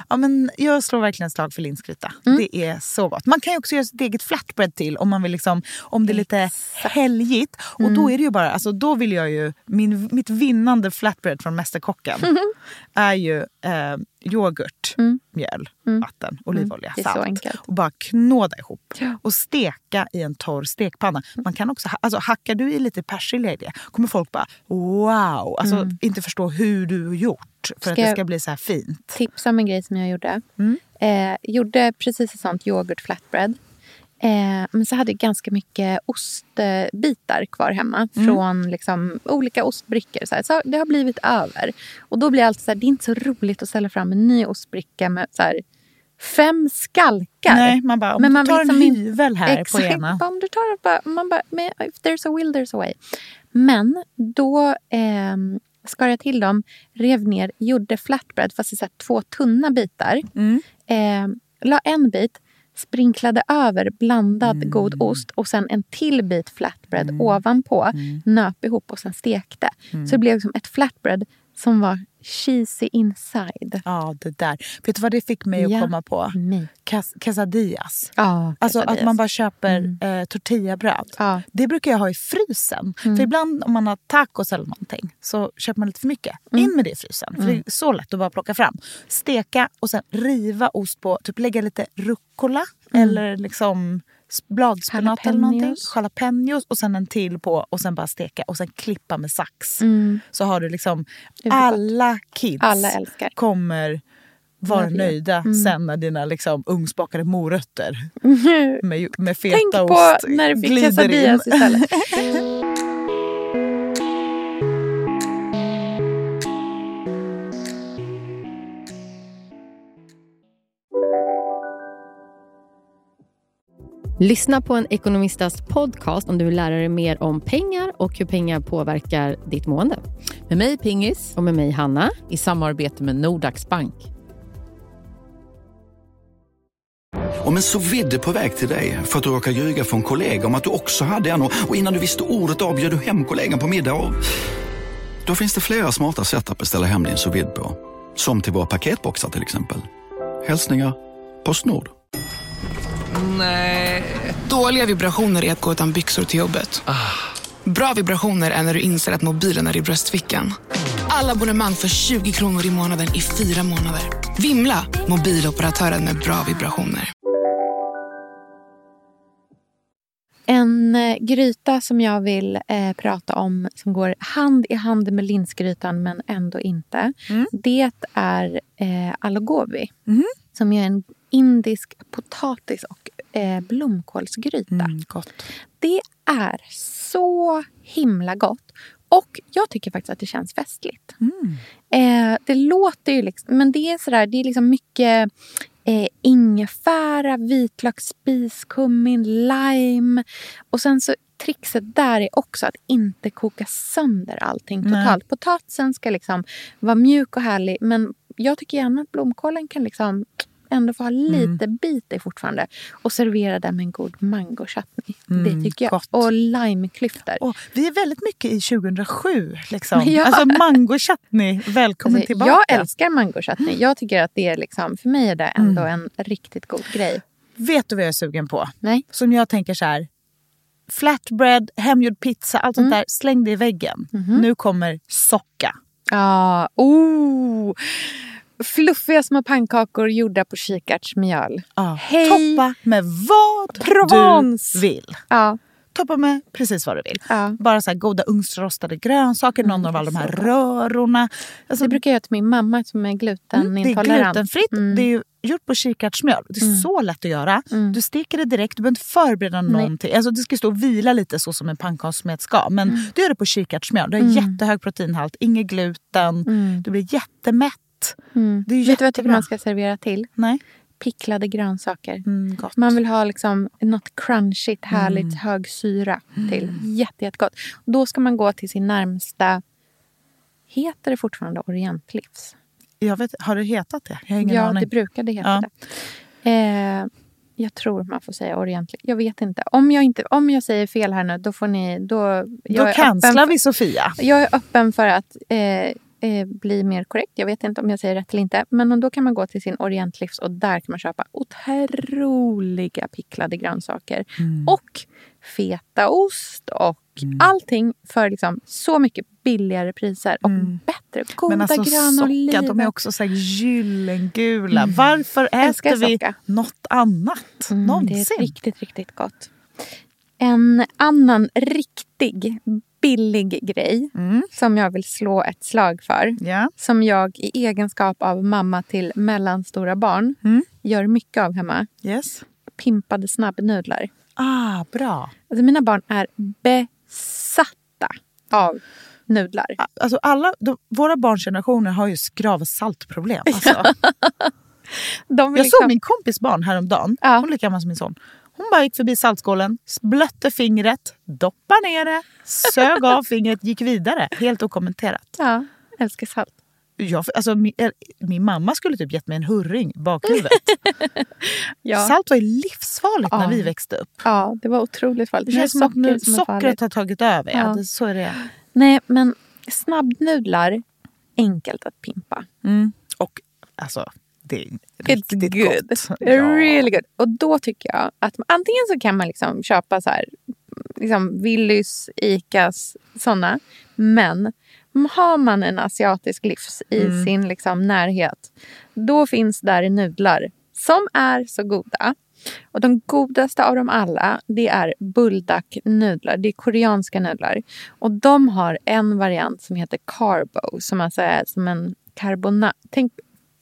Ja, men jag slår verkligen slag för linsgryta. Det är så gott. Man kan också göra sitt eget flatbread till om man vill liksom, om det är lite helgigt. Och då är det ju bara, alltså då vill jag ju, min, mitt vinnande flatbread från Mästerkocken <laughs> är ju eh, yoghurt, mjöl, vatten, olivolja, så salt. Och bara knåda ihop. Ja. Och steka i en torr stekpanna. Man kan också, alltså, hackar du i lite persilja i det kommer folk bara wow, alltså inte förstå hur du har gjort för Ska att det ska bli så här fint. Tips om en grej som jag gjorde. Mm. Eh, gjorde precis ett sånt yoghurt flatbread. Eh, men så hade jag ganska mycket ostbitar kvar hemma från liksom, olika ostbrickor. Så, så det har blivit över. Och då blir det alltid så här, det är inte så roligt att ställa fram en ny ostbricka med så här, fem skalkar. Nej, man bara, om Men du man tar vill en liksom inte- hyvel här Exakt, på ena. Om du tar bara, man bara, if there's a will there's a way. Men då eh, skar jag till dem, rev ner, gjorde flatbread fast i så två tunna bitar. Mm. Eh, la en bit, sprinklade över blandad Mm. god ost och sen en till bit flatbread ovanpå. Mm. Nöp ihop och sen stekte. Så det blev liksom ett flatbread som var cheesy inside. Ja, det där. Vet du vad det fick mig Ja. att komma på? Nej. Cas- quesadillas. Ja, Alltså att man bara köper eh, tortillabröd. Ja. Det brukar jag ha i frysen. Mm. För ibland om man har tacos eller någonting så köper man lite för mycket. Mm. In med det i frysen. För det är så lätt att bara plocka fram. Steka och sen riva ost på. Typ lägga lite rucola eller liksom bladspenat eller någonting. Mm. Jalapenos. Och sen en till på och sen bara steka och sen klippa med sax. Mm. Så har du liksom alla kids Alla älskar. kommer vara you. nöjda Mm. sen när dina liksom, ugnsbakade morötter <laughs> med, med Tänk fetaost på när du fick glider in. quesadillas istället. <laughs> Lyssna på en ekonomistas podcast om du vill lära dig mer om pengar och hur pengar påverkar ditt mående. Med mig Pingis. Och med mig Hanna. I samarbete med Nordax Bank. Om en så vidde på väg till dig för att du råkar ljuga från kollega om att du också hade en och innan du visste ordet av du hem kollegan på middag och... Då finns det flera smarta sätt att beställa hem din sous på. Som till våra paketboxar till exempel. Hälsningar Postnord. Nej. Dåliga vibrationer är att gå utan byxor till jobbet. Bra vibrationer är när du inser att mobilen är i bröstfickan. Alla abonnemang för 20 kronor i månaden i fyra månader. Vimla! Mobiloperatören med bra vibrationer. En eh, gryta som jag vill eh, prata om som går hand i hand med linsgrytan men ändå inte. Det är eh, algovi. Som är en indisk potatis och eh, blomkålsgryta. Mm, gott. Det är så himla gott. Och jag tycker faktiskt att det känns festligt. Eh, det låter ju liksom, men det är sådär, det är liksom mycket eh, ingefära, vitlök, spiskummin, lime. Och sen så trixet där är också att inte koka sönder allting Nej. totalt. Potatisen ska liksom vara mjuk och härlig men jag tycker gärna att blomkålen kan liksom ändå få ha lite bit i fortfarande. Och servera den med en god mangochutney. Mm, det tycker jag. gott. Och limeklyftor. Och vi är väldigt mycket i 2007. Liksom. <laughs> Ja. Alltså mango chutney, välkommen Alltså, <laughs> tillbaka. Jag älskar mangochutney. Jag tycker att det är liksom, för mig är det ändå en riktigt god grej. Vet du vad jag är sugen på? Nej. Som jag tänker så här. Flatbread, hemgjord pizza, allt Mm. sånt där. Släng det i väggen. Mhm. Nu kommer socka. Ja, oh! Fluffiga små pannkakor gjorda på kikärtsmjöl. Ja. Hej! Toppa med vad Provence! du vill. Ja. Toppa med precis vad du vill. Ja. Bara så goda ugnsrostade grönsaker, någon av alla de här rörorna. Alltså, Det brukar jag göra till min mamma som är Mm, det är glutenintolerant. glutenfritt. Mm. Det är ju gjort på kikärtsmjöl. Det är så lätt att göra. Du steker det direkt. Du behöver inte förbereda någonting. Alltså, det ska stå och vila lite så som en pannkakssmet ska. Men du gör det på kikärtsmjöl. Du har jättehög proteinhalt, inget gluten. Du blir jättemätt. Mm. Det är Vet du vad jag tycker man ska servera till? Nej. Picklade grönsaker. Mm, gott. Man vill ha liksom något crunchigt, härligt, Mm. hög syra till. Jätte, jättegott. Då ska man gå till sin närmsta... Heter det fortfarande Orientlivs? Jag vet, har det hetat det? Jag har ingen ja, aning. det brukade heta Ja. det. Eh, jag tror man får säga Orientlivs. Jag vet inte. Om jag, inte. om jag säger fel här nu, då får ni... Då, Då cancelar vi Sofia. Jag är öppen för att eh, eh, bli mer korrekt. Jag vet inte om jag säger rätt eller inte. Men då kan man gå till sin Orientlivs och där kan man köpa otroliga picklade grönsaker. Mm. Och fetaost och allting för liksom så mycket billigare priser. Och bättre. Goda Mm. Men alltså gröna oliver. de är också så här gyllengula. Varför Älskar äter vi socka. något annat Mm, någonsin? Det är riktigt, riktigt gott. En annan riktig billig grej som jag vill slå ett slag för. Ja. Som jag i egenskap av mamma till mellanstora barn gör mycket av hemma. Yes. pimpade snabbnudlar. Ah, bra. Alltså mina barn är besatta av nudlar. Alltså alla, de, våra barns generationer har ju skrav saltproblem. Alltså. <laughs> Jag liksom- såg min kompis barn häromdagen. Hon är lika gammal som min son. Hon bara gick förbi saltskålen, blötte fingret, doppade ner det, sög av fingret, gick vidare. Helt okommenterat. Ja, älskar salt. Jag, alltså, min, eh, min mamma skulle typ gett mig en hurring bakhuvudet. <laughs> Ja. Salt var ju livsfarligt när Ja. vi växte upp. Ja, det var otroligt farligt. Det känns som att nu som sockret har tagit över. Ja. Ja. Det, så är det. Nej, men snabbnudlar, enkelt att pimpa. Mm. Och alltså, It's riktigt good. gott. Really good. Och då tycker jag att antingen så kan man liksom köpa så här, liksom Willys, Icas, såna. Men har man en asiatisk livs i Mm. sin liksom närhet, då finns där nudlar som är så goda. Och de godaste av dem alla, det är buldak-nudlar. Det är koreanska nudlar. Och de har en variant som heter carbo, som alltså är som en carbonara. Tänk,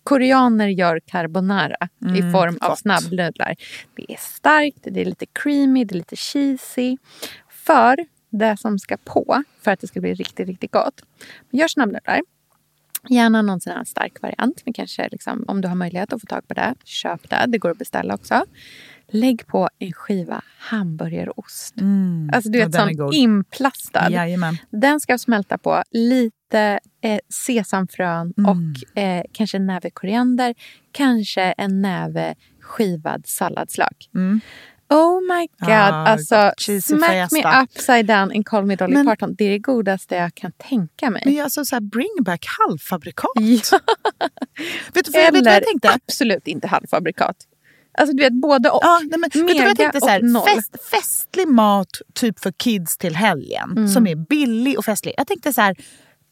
koreaner gör carbonara i Mm, form av snabbnudlar. Det är starkt, det är lite creamy, det är lite cheesy. För det som ska på, för att det ska bli riktigt, riktigt gott. Gör snabbnudlar. Gärna någon sån stark variant. Men kanske liksom, om du har möjlighet att få tag på det, köp det. Det går att beställa också. Lägg på en skiva hamburgerost. Alltså du vet, sån inplastad. Jajamän. Den ska smälta på lite eh, sesamfrön Mm. och eh, kanske en näve koriander. Kanske en näve skivad salladslök. Oh my god. Ah, alltså, smack me upside down and call me Dolly Men- Parton. Det är det godaste jag kan tänka mig. Men alltså så här, bring back halvfabrikat. vet, du, för, Eller vet vad jag tänkte? absolut inte halvfabrikat. Alltså du vet både och. Ja, nej, men, vet du vad jag tänkte? Så här, fest, festlig mat typ för kids till helgen Mm. som är billig och festlig. Jag tänkte så här,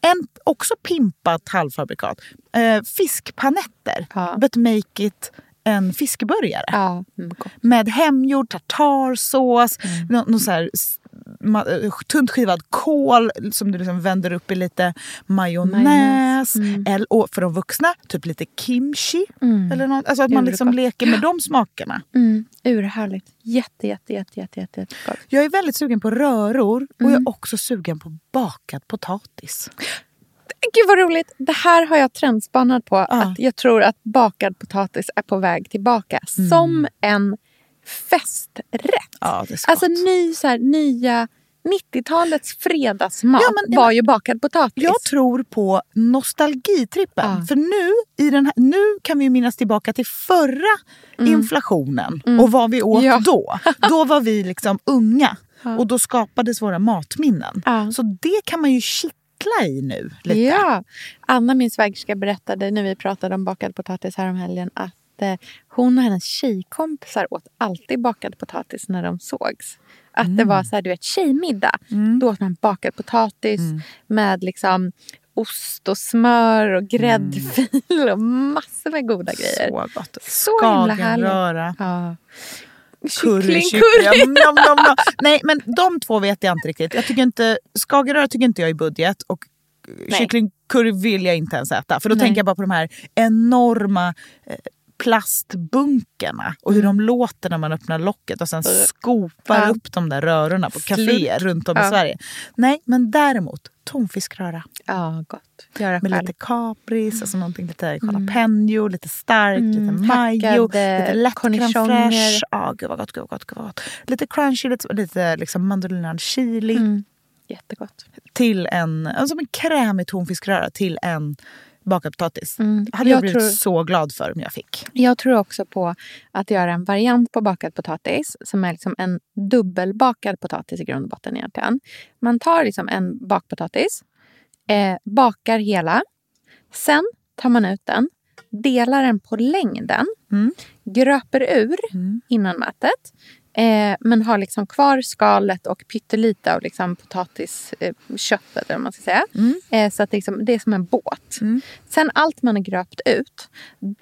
en också pimpat halvfabrikat. Eh, fiskpanetter. But make it en fiskburgare. Med hemgjord tartarsås, Mm. någon, någon så här, tunt skivad kål som du liksom vänder upp i lite majonnäs. Mm. Eller, och för de vuxna, typ lite kimchi. Mm. Eller något, alltså att man liksom leker med de smakerna. Mm, urhärligt. Jätte, jätte, jätte, jätte, jätte, jätte gott. Jag är väldigt sugen på röror och jag Mm. är också sugen på bakad potatis. Gud vad roligt. Det här har jag trendspanat på. Att jag tror att bakad potatis är på väg tillbaka. Mm. Som en festrätt. Ja, alltså ny, så här, nya 90-talets fredagsmat Ja, men- ja, var ju bakad potatis. Jag tror på nostalgitrippen. För nu, i den här, nu kan vi minnas tillbaka till förra inflationen Mm. och vad vi åt Ja. då. <laughs> Då var vi liksom unga Ja. och då skapades våra matminnen. Så det kan man ju kittla i nu. Lite. Ja. Anna, min svägerska, berättade när vi pratade om bakad potatis här om helgen att eh, hon och hennes tjejkompisar åt alltid bakad potatis när de sågs. Att det Mm. var så här, du vet, tjejmiddag. Då åt man bakad potatis med liksom ost och smör och gräddfil och massor med goda grejer. Så gott. Så himla härligt. Ja. Curry, Kyckling, kyckling. curry. Nom, nom, nom. Nej, men de två vet jag inte riktigt. Jag tycker inte, skagenröra tycker inte jag är i budget. Och Nej. kycklingcurry vill jag inte ens äta. För då Nej. tänker jag bara på de här enorma eh, plastbunkarna. Och hur de låter när man öppnar locket och sen skopar Ja. upp de där rörorna på kaféer runt om i Ja. Sverige. Nej, men däremot tonfiskröra. Ja, gott. Göra Med själv. lite kapris, alltså någonting lite jalapeno, lite starkt, Mm, lite majo, lite lätt crème fraîche. Ja, gud vad gott, gud vad gott, gud vad gott. Lite crunchy, lite, lite liksom mandolinad chili. Mm. Jättegott. Till en, alltså en krämig tonfiskröra till en bakad potatis. Mm. hade jag, Jag blivit tror- så glad för om jag fick. Jag tror också på att göra en variant på bakad potatis som är liksom en dubbelbakad potatis i grund och botten egentligen. Man tar liksom en bakpotatis, eh, bakar hela. Sen tar man ut den, delar den på längden, gröper ur innan mätet. Eh, men har liksom kvar skalet och pyttelite av liksom potatisköttet. Eh, man ska säga. Eh, så att det, liksom, det är som en båt. Sen allt man har gröpt ut,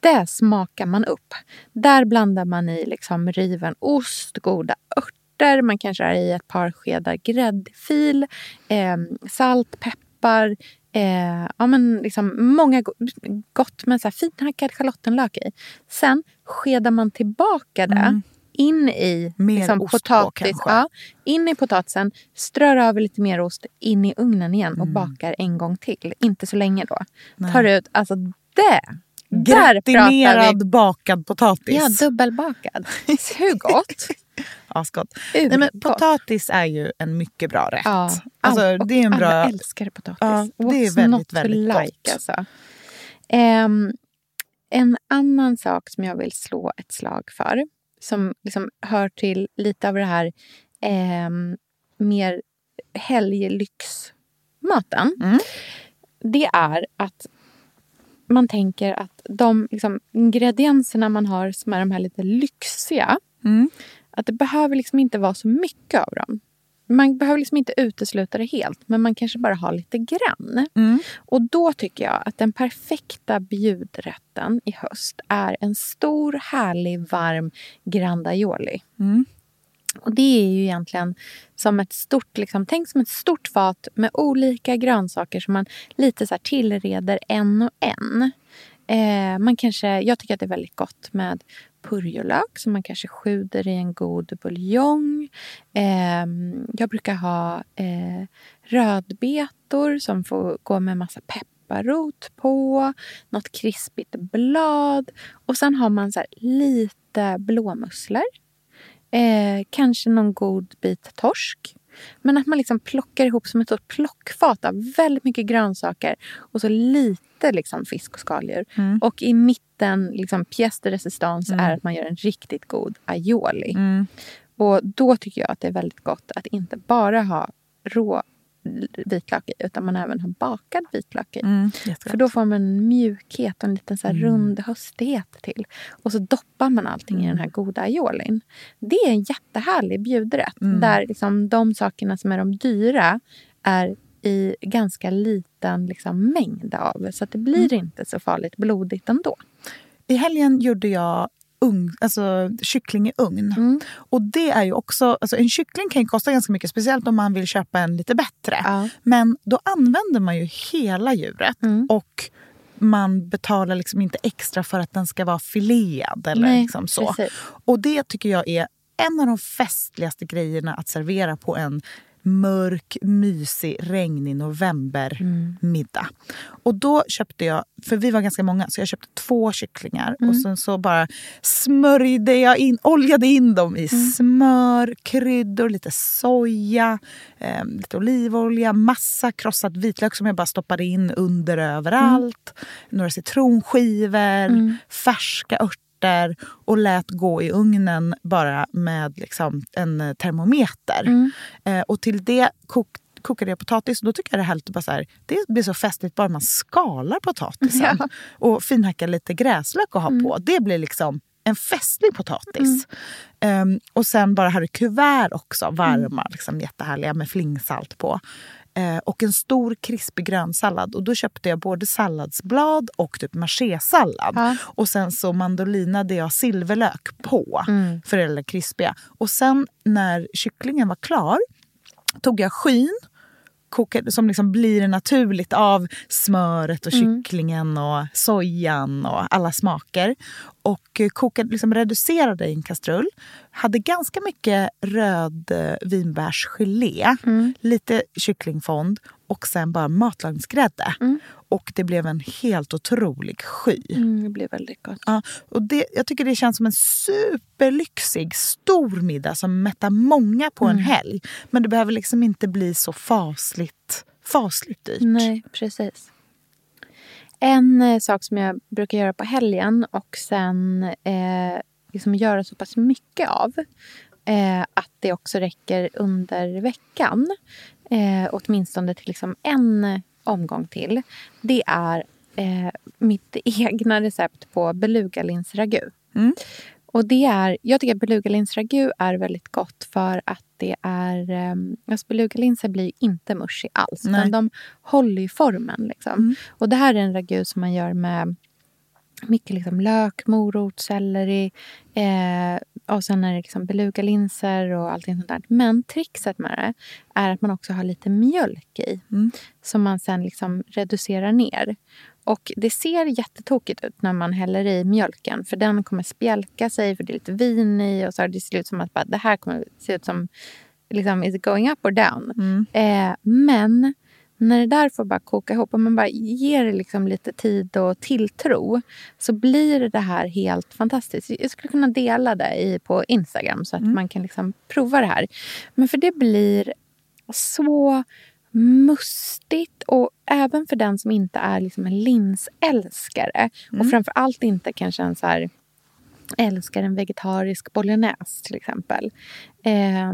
det smakar man upp. Där blandar man i liksom riven ost, goda örter. Man kanske har i ett par skedar gräddfil, eh, salt, peppar. Eh, ja, men liksom många go- gott med så här finhackad schalottenlök i. Sen skedar man tillbaka det in i Mer liksom, ost på, potatis. kanske. ja, in i potatisen, strör över lite mer ost, in i ugnen igen och Mm. bakar en gång till. Inte så länge då. Nej. Tar ut, alltså det! Gratinerad bakad potatis. Ja, dubbelbakad. <laughs> Hur gott? Asgott. Nej, men potatis är ju en mycket bra rätt. Ja, alltså, allt- det är en och bra... Alla älskar potatis. Ja, det är What's väldigt, not to väldigt like, gott. Alltså. Ehm, en annan sak som jag vill slå ett slag för som liksom hör till lite av det här ehm, mer helglyxmaten. Mm. Det är att man tänker att de liksom, ingredienserna man har som är de här lite lyxiga Mm. att det behöver liksom inte vara så mycket av dem. Man behöver liksom inte utesluta det helt, men man kanske bara har lite grann. Mm. Och då tycker jag att den perfekta bjudrätten i höst är en stor, härlig, varm grandaioli. Mm. Och det är ju egentligen som ett stort, liksom, tänk som ett stort fat med olika grönsaker som man lite så här tillreder en och en. Eh, man kanske, jag tycker att det är väldigt gott med purjolök som man kanske sjuder i en god buljong. Eh, jag brukar ha eh, rödbetor som får gå med massa pepparrot på. Något krispigt blad. Och sen har man så lite blåmusslor. Eh, kanske någon god bit torsk. Men att man liksom plockar ihop som ett stort plockfat av väldigt mycket grönsaker och så lite liksom fisk och skaldjur. Mm. Och i mitten, liksom, pièce de resistance Mm. är att man gör en riktigt god aioli. Mm. Och då tycker jag att det är väldigt gott att inte bara ha rå vitlök i utan man även har bakad vitlök i. Mm. För då får man en mjukhet och en liten så här Mm. rund höstighet till. Och så doppar man allting i den här goda aiolin. Det är en jättehärlig bjudrätt. Mm. Där liksom de sakerna som är de dyra är i ganska liten liksom mängd av. Så att det blir inte så farligt blodigt ändå. I helgen gjorde jag ugn, alltså kyckling i ugn. Mm. Och det är ju också, alltså en kyckling kan kosta ganska mycket, speciellt om man vill köpa en lite bättre. Ja. Men då använder man ju hela djuret Mm. och man betalar liksom inte extra för att den ska vara filead eller Nej, liksom så. precis. Och det tycker jag är en av de festligaste grejerna att servera på en mörk, mysig, regnig novembermiddag. Och då köpte jag, för vi var ganska många, så jag köpte två kycklingar. Och sen så bara smörjde jag in, oljade in dem i smör, kryddor, lite soja, eh, lite olivolja, massa krossad vitlök som jag bara stoppade in under överallt. Några citronskivor, färska örter och lät gå i ugnen bara med liksom en eh, termometer. Eh, och till det kok, kokade jag potatis. Då tycker jag det är härligt att bara så här, det blir så festligt bara man skalar potatisen. <laughs> Och finhackar lite gräslök och ha på. Det blir liksom en festlig potatis. Ehm, och sen bara hade kuvert också, varma, liksom, jättehärliga med flingsalt på. Eh, och en stor krispig grönsallad. Och då köpte jag både salladsblad och typ machésallad. Ja. Och sen så mandolinade jag silverlök på för det krispiga. Och sen när kycklingen var klar tog jag skyn kokade, som liksom blir naturligt av smöret och kycklingen och sojan och alla smaker. Och eh, kokade, liksom reducerade i en kastrull. Hade ganska mycket röd eh, vinbärsgelé, lite kycklingfond och sen bara matlagningsgrädde. Och det blev en helt otrolig sky. Mm, det blir väldigt gott. Ja, och det, jag tycker det känns som en superlyxig, stor middag som mättar många på en helg. Men det behöver liksom inte bli så fasligt, fasligt dyrt. Nej, precis. En eh, sak som jag brukar göra på helgen och sen eh, liksom göra så pass mycket av eh, att det också räcker under veckan, eh, åtminstone till liksom en omgång till, det är eh, mitt <laughs> egna recept på belugalinsragu. Mm. Och det är, jag tycker att belugalinsragu är väldigt gott för att det är... Um, alltså belugalinser blir inte mushy alls. Nej. Utan de håller ju formen. Liksom. Och det här är en ragu som man gör med mycket liksom lök, morot, selleri. Eh, och sen är det liksom belugalinser och allting sånt där. Men trixet med det är att man också har lite mjölk i. Mm. Som man sen liksom reducerar ner. Och det ser jättetokigt ut när man häller i mjölken. För den kommer spjälka sig för det är lite vin i. Och så det ser ut som att bara, det här kommer se ut som liksom, is it going up or down? Eh, men när det där får bara koka ihop och man bara ger det liksom lite tid och tilltro så blir det här helt fantastiskt. Jag skulle kunna dela det i, på Instagram så att man kan liksom prova det här. Men för det blir så mustigt och även för den som inte är liksom en linsälskare och framför allt inte kanske en så här älskar en vegetarisk bolognese till exempel. Eh,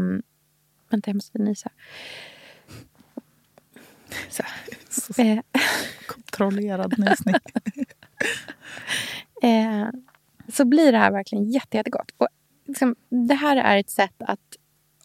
vänta, jag måste nysa. Så. <laughs> Eh, Kontrollerad nysning. <laughs> eh, så blir det här verkligen jätte, jättegott. Och liksom, det här är ett sätt att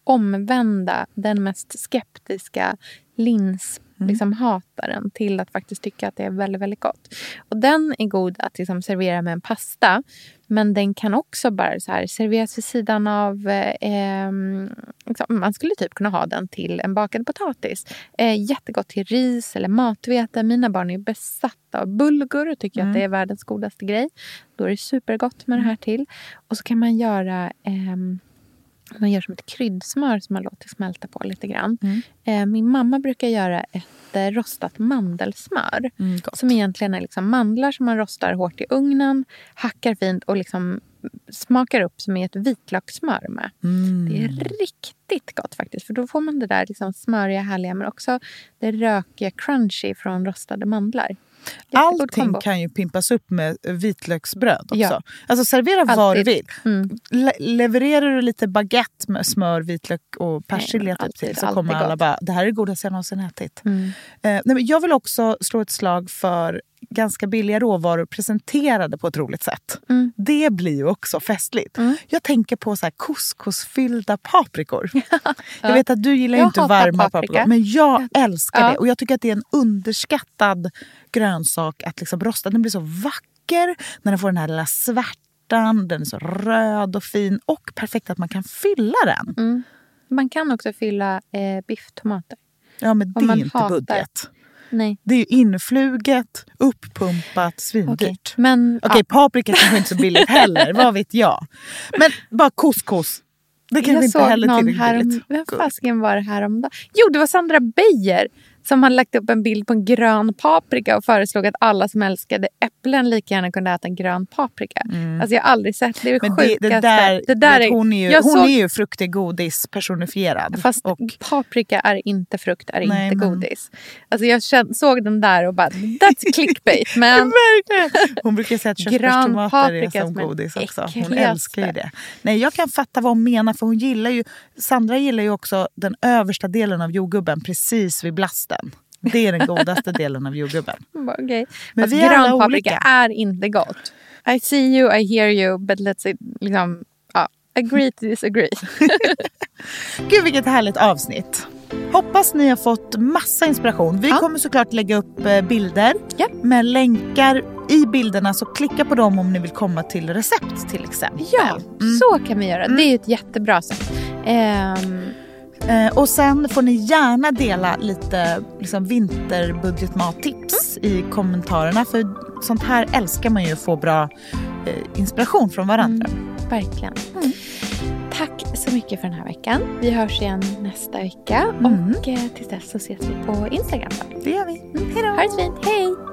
omvända den mest skeptiska lins liksom, hataren till att faktiskt tycka att det är väldigt, väldigt gott. Och den är god att liksom, servera med en pasta. Men den kan också bara så här, serveras vid sidan av... Eh, ehm, liksom, man skulle typ kunna ha den till en bakad potatis. Eh, jättegott till ris eller matvete. Mina barn är besatta av bulgur och tycker att det är världens godaste grej. Då är det supergott med det här till. Och så kan man göra... ehm, man gör som ett kryddsmör som man låter smälta på lite grann. Eh, min mamma brukar göra ett eh, rostat mandelsmör. som egentligen är liksom mandlar som man rostar hårt i ugnen, hackar fint och liksom smakar upp som i ett vitlökssmör med. Det är riktigt gott faktiskt. För då får man det där liksom smöriga, härliga men också det rökiga, crunchy från rostade mandlar. Allting kombo. kan ju pimpas upp med vitlöksbröd också. Ja. Alltså servera vad du Alltid. vill. Mm. Le- levererar du lite baguette med smör, vitlök och persilja typ alltid, till så alltid kommer alla gott. bara, det här är det godaste jag någonsin ätit. Mm. Eh, nej, men jag vill också slå ett slag för ganska billiga råvaror presenterade på ett roligt sätt. Mm. Det blir ju också festligt. Jag tänker på så här couscousfyllda paprikor. <laughs> Jag vet att du gillar Jag inte varma paprika. paprikor men jag älskar Ja. det. Och jag tycker att det är en underskattad grönsak att liksom rosta. Den blir så vacker när den får den här lilla svärtan. Den är så röd och fin och perfekt att man kan fylla den. Mm. Man kan också fylla eh, bifftomater. Ja men det är inte hatar- budget. Nej. Det är ju influget, uppumpat, svindyrt. Okej, men... Okej, ja. paprika kanske inte är så billigt heller, <laughs> vad vet jag. Men bara couscous. Det kanske jag inte heller någon tillräckligt här billigt. Vem fasiken var det här om dagen? Jo, det var Sandra Beijer som hade lagt upp en bild på en grön paprika och föreslog att alla som älskade äpplen lika gärna kunde äta en grön paprika. Alltså jag har aldrig sett det. är det Mm. Men det, sjukaste. det där, det vet, hon är ju, hon såg- är ju fruktig godis personifierad. Fast och, paprika är inte frukt, är Nej, inte godis. Alltså jag känn, såg den där och bara, that's clickbait. <laughs> Men Verkligen. Hon brukar säga att Grön körsbärstomater är som är godis också. Hon älskar ju det. Nej, jag kan fatta vad hon menar för hon gillar ju, Sandra gillar ju också den översta delen av jordgubben precis vid blasten. Det är den godaste delen av jordgubben. <laughs> okej. Men Fast vi är alla olika. är inte gott. I see you, I hear you, but let's liksom, ja, agree to disagree. <laughs> Gud vilket härligt avsnitt. Hoppas ni har fått massa inspiration. Vi kommer såklart lägga upp eh, bilder med länkar i bilderna så klicka på dem om ni vill komma till recept till exempel. Ja, så kan vi göra. Det är ett jättebra sätt. Ehm, Eh, och sen får ni gärna dela lite liksom, vinterbudgetmattips i kommentarerna. För sånt här älskar man ju att få bra eh, inspiration från varandra. verkligen. Tack så mycket för den här veckan. Vi hörs igen nästa vecka. Mm. Och eh, tills dess så ses vi på Instagram. Det gör vi. Hej då. Ha det fint. Hej!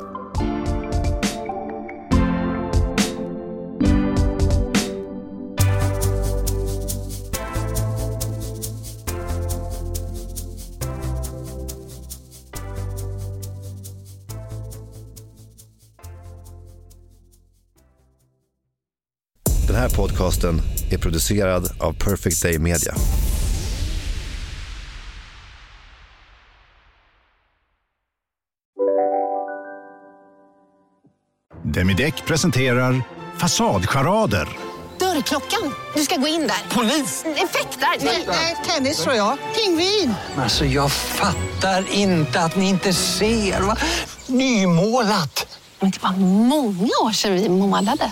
Här podcasten är producerad av Perfect Day Media. Demideck presenterar Fasadcharader. Dörrklockan. Du ska gå in där. Polis? Effektar? Nej, tennis tror jag. Pingvin. Alltså jag fattar inte att ni inte ser. Va? Nymålat! Men det var många år sedan vi målade.